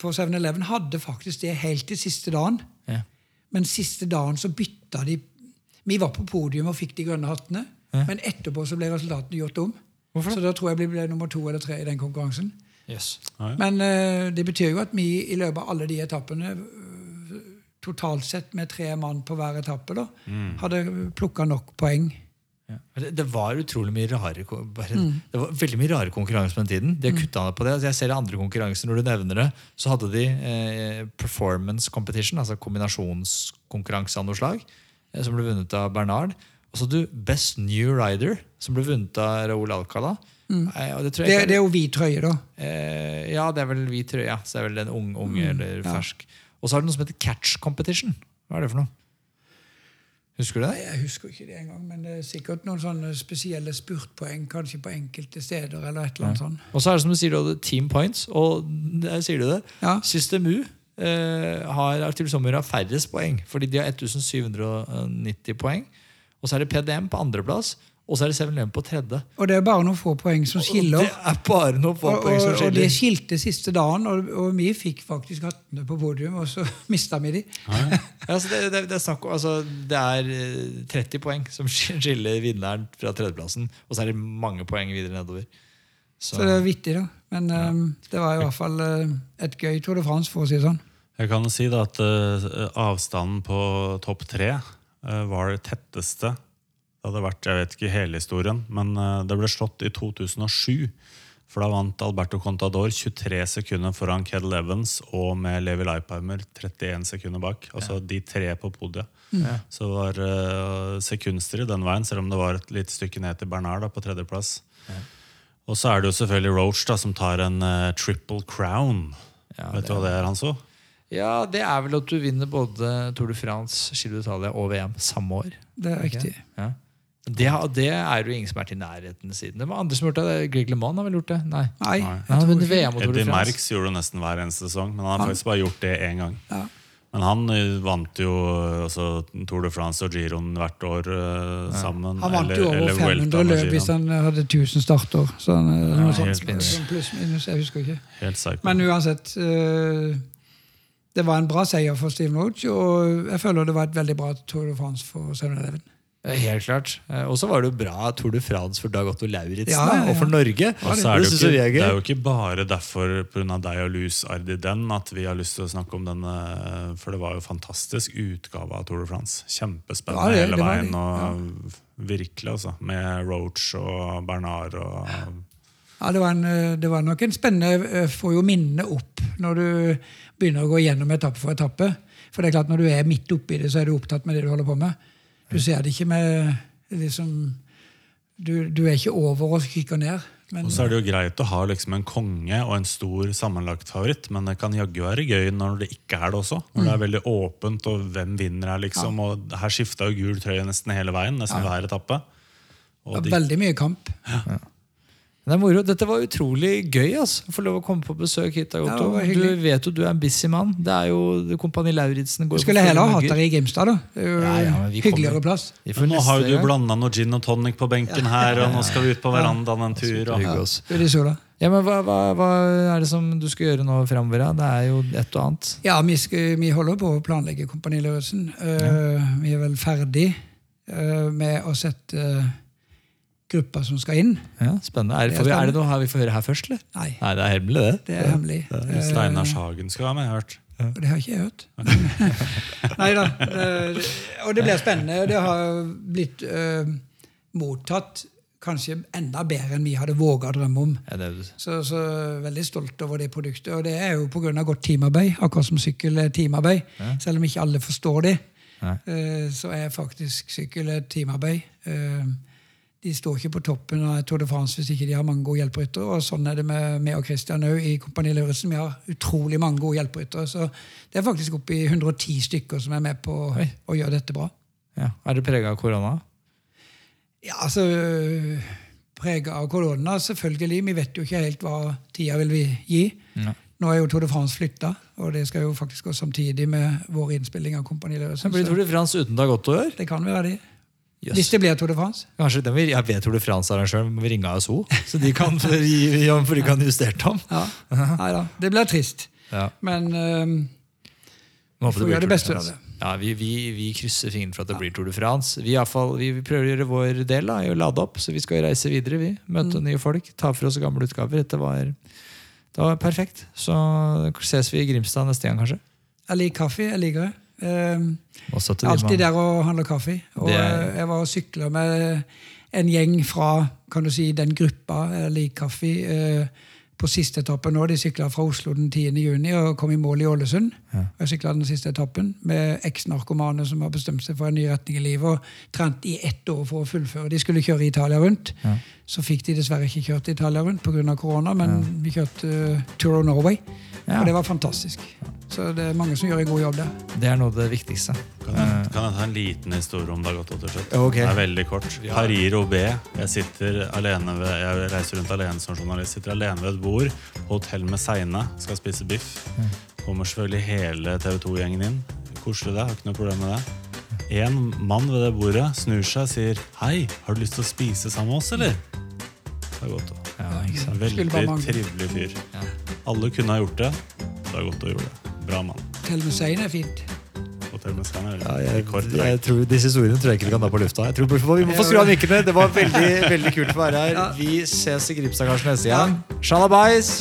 Speaker 3: på 7-Eleven hadde faktisk det helt til siste dagen.
Speaker 1: Ja.
Speaker 3: Men siste dagen så bytta de Vi var på podium og fikk de grønne hattene, men etterpå så ble resultatene gjort om.
Speaker 1: Hvorfor?
Speaker 3: Så da tror jeg vi ble nummer to eller tre i den konkurransen.
Speaker 1: Yes.
Speaker 2: Ah, ja.
Speaker 3: Men uh, det betyr jo at vi i løpet av alle de etappene, eh, totalt sett med tre mann på hver etappe, da, hadde plukka nok poeng.
Speaker 1: Ja. Det, det var utrolig mye rare bare, mm. Det var veldig mye rare konkurranser på den tiden. De har kutta ned på det. Altså, jeg ser i andre konkurranser, når du nevner det, så hadde de eh, performance competition, altså kombinasjonskonkurranse av noe slag, eh, som ble vunnet av Bernard. Og så hadde du Best New Rider, som ble vunnet av Raoul Alcala. Eh, det tror
Speaker 3: Det,
Speaker 1: er,
Speaker 3: det er jo hvit trøye, da.
Speaker 1: Eh, ja, det er vel hvit trøye. Ja. Så det er vel en ung, unge eller fersk. Og så har du noe som heter catch competition. Hva er det for noe? Husker du det?
Speaker 3: Nei, Jeg husker ikke det engang, men det er sikkert noen sånne spesielle spurtpoeng kanskje på enkelte steder. eller et eller annet sånt.
Speaker 1: Og så er det som du sier, du hadde team points, og der sier du det.
Speaker 3: Ja.
Speaker 1: System U eh, har Sommer har færrest poeng, fordi de har 1790 poeng. Og så er det PDM på andreplass, og så er det 7-Eleven på tredje.
Speaker 3: Og det er bare noen få poeng som
Speaker 1: Og
Speaker 3: skiller.
Speaker 1: det er bare noen få
Speaker 3: Og,
Speaker 1: poeng som
Speaker 3: skiller. og det skilte siste dagen, og, og vi fikk faktisk hattene på podium, og så mista vi de.
Speaker 1: Ja, altså det, det, det, er snakk altså det er eh, 30 poeng som skiller vinneren fra tredjeplassen, og så er det mange poeng videre nedover. Så,
Speaker 3: Så det er vittig, da. Men eh, det var i hvert fall uh, et gøy Tour de France, for å si det sånn.
Speaker 2: Jeg kan si da at uh, avstanden på topp tre uh, var det tetteste det hadde vært jeg vet ikke hele historien, men eh, det ble slått i 2007. For da vant Alberto Contador 23 sekunder foran Kedel Evans og med Levi Leipheimer 31 sekunder bak. Altså de tre på podiet. Så det var uh, sekundstrid den veien, selv om det var et lite stykke ned til Bernard da, på tredjeplass. Og så er det jo selvfølgelig Roach da, som tar en uh, triple crown.
Speaker 1: Ja,
Speaker 2: vet du hva det er, Hanso?
Speaker 1: ja, det er vel at du vinner både Tour de France, Giro d'Italia og VM samme år.
Speaker 3: Det er riktig.
Speaker 1: Ja. Det, det er jo ingen som har vært i nærheten siden. Det var andre som gjorde det. Greg LeMond har vel gjort det? Nei.
Speaker 3: Nei.
Speaker 1: Han
Speaker 2: Eddie. Merckx gjorde det nesten hver eneste sesong, men han har faktisk bare gjort det én gang.
Speaker 3: Ja.
Speaker 2: Men han eh, vant jo altså, Tour de France og Giroen hvert år eh, sammen.
Speaker 3: Han vant
Speaker 2: eller-
Speaker 3: jo over 500 løp hvis han hadde 1000 starter. Så han, ja, noe sånt, sånn pluss minus, jeg husker ikke.
Speaker 2: Helt psycho.
Speaker 3: Men uansett uh, Det var en bra seier for Steve Roach, og jeg føler det var et veldig bra Tour de France for 7-Eleven.
Speaker 1: Ja, Helt klart. Eh, Og så var det jo bra Tour de France for Dag Otto Lauritzen
Speaker 3: Ja, ja, ja.
Speaker 1: og for Norge.
Speaker 2: Og så er det, jo ikke, det er jo ikke bare derfor pga. deg og Luz Ardiden at vi har lyst til å snakke om denne, for det var jo fantastisk utgave av Tour de France. Kjempespennende
Speaker 3: Ja, det-
Speaker 2: hele veien. og Virkelig, altså. Med Roach og Bernard og
Speaker 3: Ja, det var, en, eh, det var nok en spennende eh, Får jo minnene opp når du begynner å gå gjennom etappe for etappe. For det er klart når du er midt oppi det, så er du opptatt med det du holder på med. Du ser det ikke med liksom Du, du er ikke over og kikker ned. Men,
Speaker 2: Og så er det jo greit å ha liksom en konge og en stor sammenlagt favoritt, men det kan jaggu være gøy når det ikke er det også. Når det er veldig åpent, og hvem vinner her, liksom. Og her skifta jo gul trøye nesten hele veien, nesten hver etappe.
Speaker 3: det
Speaker 2: var de,
Speaker 3: veldig mye kamp.
Speaker 1: Det er moro. Dette var utrolig gøy. altså. Få lov å komme på besøk hit. Otto.
Speaker 3: Ja,
Speaker 1: du vet jo du er en busy mann. Det er jo Kompani Lauritzen går
Speaker 3: Du skulle heller hatt deg i Grimstad, da.
Speaker 1: Ja, ja,
Speaker 3: hyggeligere
Speaker 1: kommer-
Speaker 3: plass.
Speaker 2: Nå har jo du blanda noe gin og tonic på benken her, og nå skal vi ut på verandaen en tur. Og,
Speaker 3: sola.
Speaker 1: Ja, men hva, hva, hva er det som du skal gjøre nå framover? Det er jo et og annet.
Speaker 3: Ja, vi, skal, vi holder på å planlegge Kompani Lauritzen. Eh, Vi er vel ferdig uh, med å sette uh, gruppa som skal inn.
Speaker 1: Ja, Spennende. Er det,
Speaker 3: Det er
Speaker 1: får vi, er det noe her vi får høre her først, eller?
Speaker 3: Nei,
Speaker 1: Nei, det er hemmelig, det.
Speaker 3: det er hemmelig. Eh,
Speaker 2: Steinar Sagen skal være med, jeg har hørt.
Speaker 3: Ja. det har ikke jeg hørt. Nei da. eh, Og det blir spennende. Det har blitt uh, mottatt kanskje enda bedre enn vi hadde våga å drømme om.
Speaker 1: Ja, det
Speaker 3: Så, så veldig stolt over det produktet. Og det er jo pga. godt teamarbeid, akkurat som sykkel er teamarbeid. Selv om ikke alle forstår det, eh, så er faktisk sykkel et teamarbeid. Eh, De står ikke på toppen av Tour de France hvis ikke de har mange gode hjelperyttere. Og sånn er det med meg og Christian òg i Kompani Lauritzen. Vi har utrolig mange gode hjelperyttere. Så det er faktisk oppi 110 stykker som er med på
Speaker 1: Oi.
Speaker 3: å gjøre dette bra.
Speaker 1: ja. Er det prega av korona?
Speaker 3: Ja, altså Prega av korona, selvfølgelig. Vi vet jo ikke helt hva tida vil vi gi.
Speaker 1: Ne.
Speaker 3: Nå er jo Tour de France flytta, og det skal jo faktisk gå samtidig med vår innspilling av Kompani Lauritzen.
Speaker 1: blir Tour de France uten Dag Otto i år.
Speaker 3: Det kan være det.
Speaker 1: Jøss.
Speaker 3: Hvis det blir Tour de France.
Speaker 1: Kanskje de, Jeg vet Tour de France-arrangøren vi ringe ASO, så de kan, for ja, for de kan justere om.
Speaker 3: Ja. Nei da. Det blir trist.
Speaker 1: Ja.
Speaker 3: Men um,
Speaker 1: Vi
Speaker 3: får gjøre det beste av det.
Speaker 1: Ja, vi, vi, vi krysser fingrene for at det blir Tour de France. Vi, fall, vi, vi prøver å gjøre vår del da, i å lade opp, så vi skal reise videre. vi. Møte
Speaker 3: Mm.
Speaker 1: nye folk, ta for oss gamle utgaver. Dette var, det var perfekt. Så ses vi i Grimstad neste gang, kanskje.
Speaker 3: Jeg liker kaffe. Jeg liker det. Ehm, alltid der og handler kaffe. Og
Speaker 1: Det
Speaker 3: jeg var og sykla med en gjeng fra kan du si, den gruppa jeg kaffe. eh, på siste etappen nå. De sykla fra Oslo den 10. juni og kom i mål i Ålesund. Og Jeg sykla den siste etappen med eks-narkomane som har bestemt seg for en ny retning i livet og trent i ett år for å fullføre. De skulle kjøre Italia rundt. Så fikk de dessverre ikke kjørt Italia rundt pga. korona, men vi kjørte uh, Tour of Norway.
Speaker 1: Ja.
Speaker 3: Og det var fantastisk. Så det er mange som gjør en god jobb der.
Speaker 1: Det er noe av det viktigste.
Speaker 2: Kan jeg, kan jeg ta en liten historie om Dag Otto til slutt?
Speaker 1: Ja.
Speaker 2: Det er veldig kort. Hariro B. Jeg sitter alene ved, jeg reiser rundt alene som journalist. Sitter alene ved et bord på hotell med Seine. Skal spise biff. Kommer selvfølgelig hele TV 2-gjengen inn. Koselig det, har ikke noe problem med det. En mann ved det bordet snur seg og sier Hei, har du lyst til å spise sammen med oss, eller? Dag Otto.
Speaker 1: Ja, ikke sant?
Speaker 2: Veldig trivelig fyr. Alle kunne ha gjort det. Det er godt å gjøre det. Bra mann.
Speaker 3: Til Musein er fint.
Speaker 2: Med.
Speaker 1: Ja, jeg,
Speaker 2: kort
Speaker 1: jeg tror Disse historiene tror jeg ikke vi kan ta på lufta. Jeg tror Vi må få skru av mikkene. Det var veldig veldig kult å være her. Vi ses i Grimstad kanskje neste gang. Shalabais!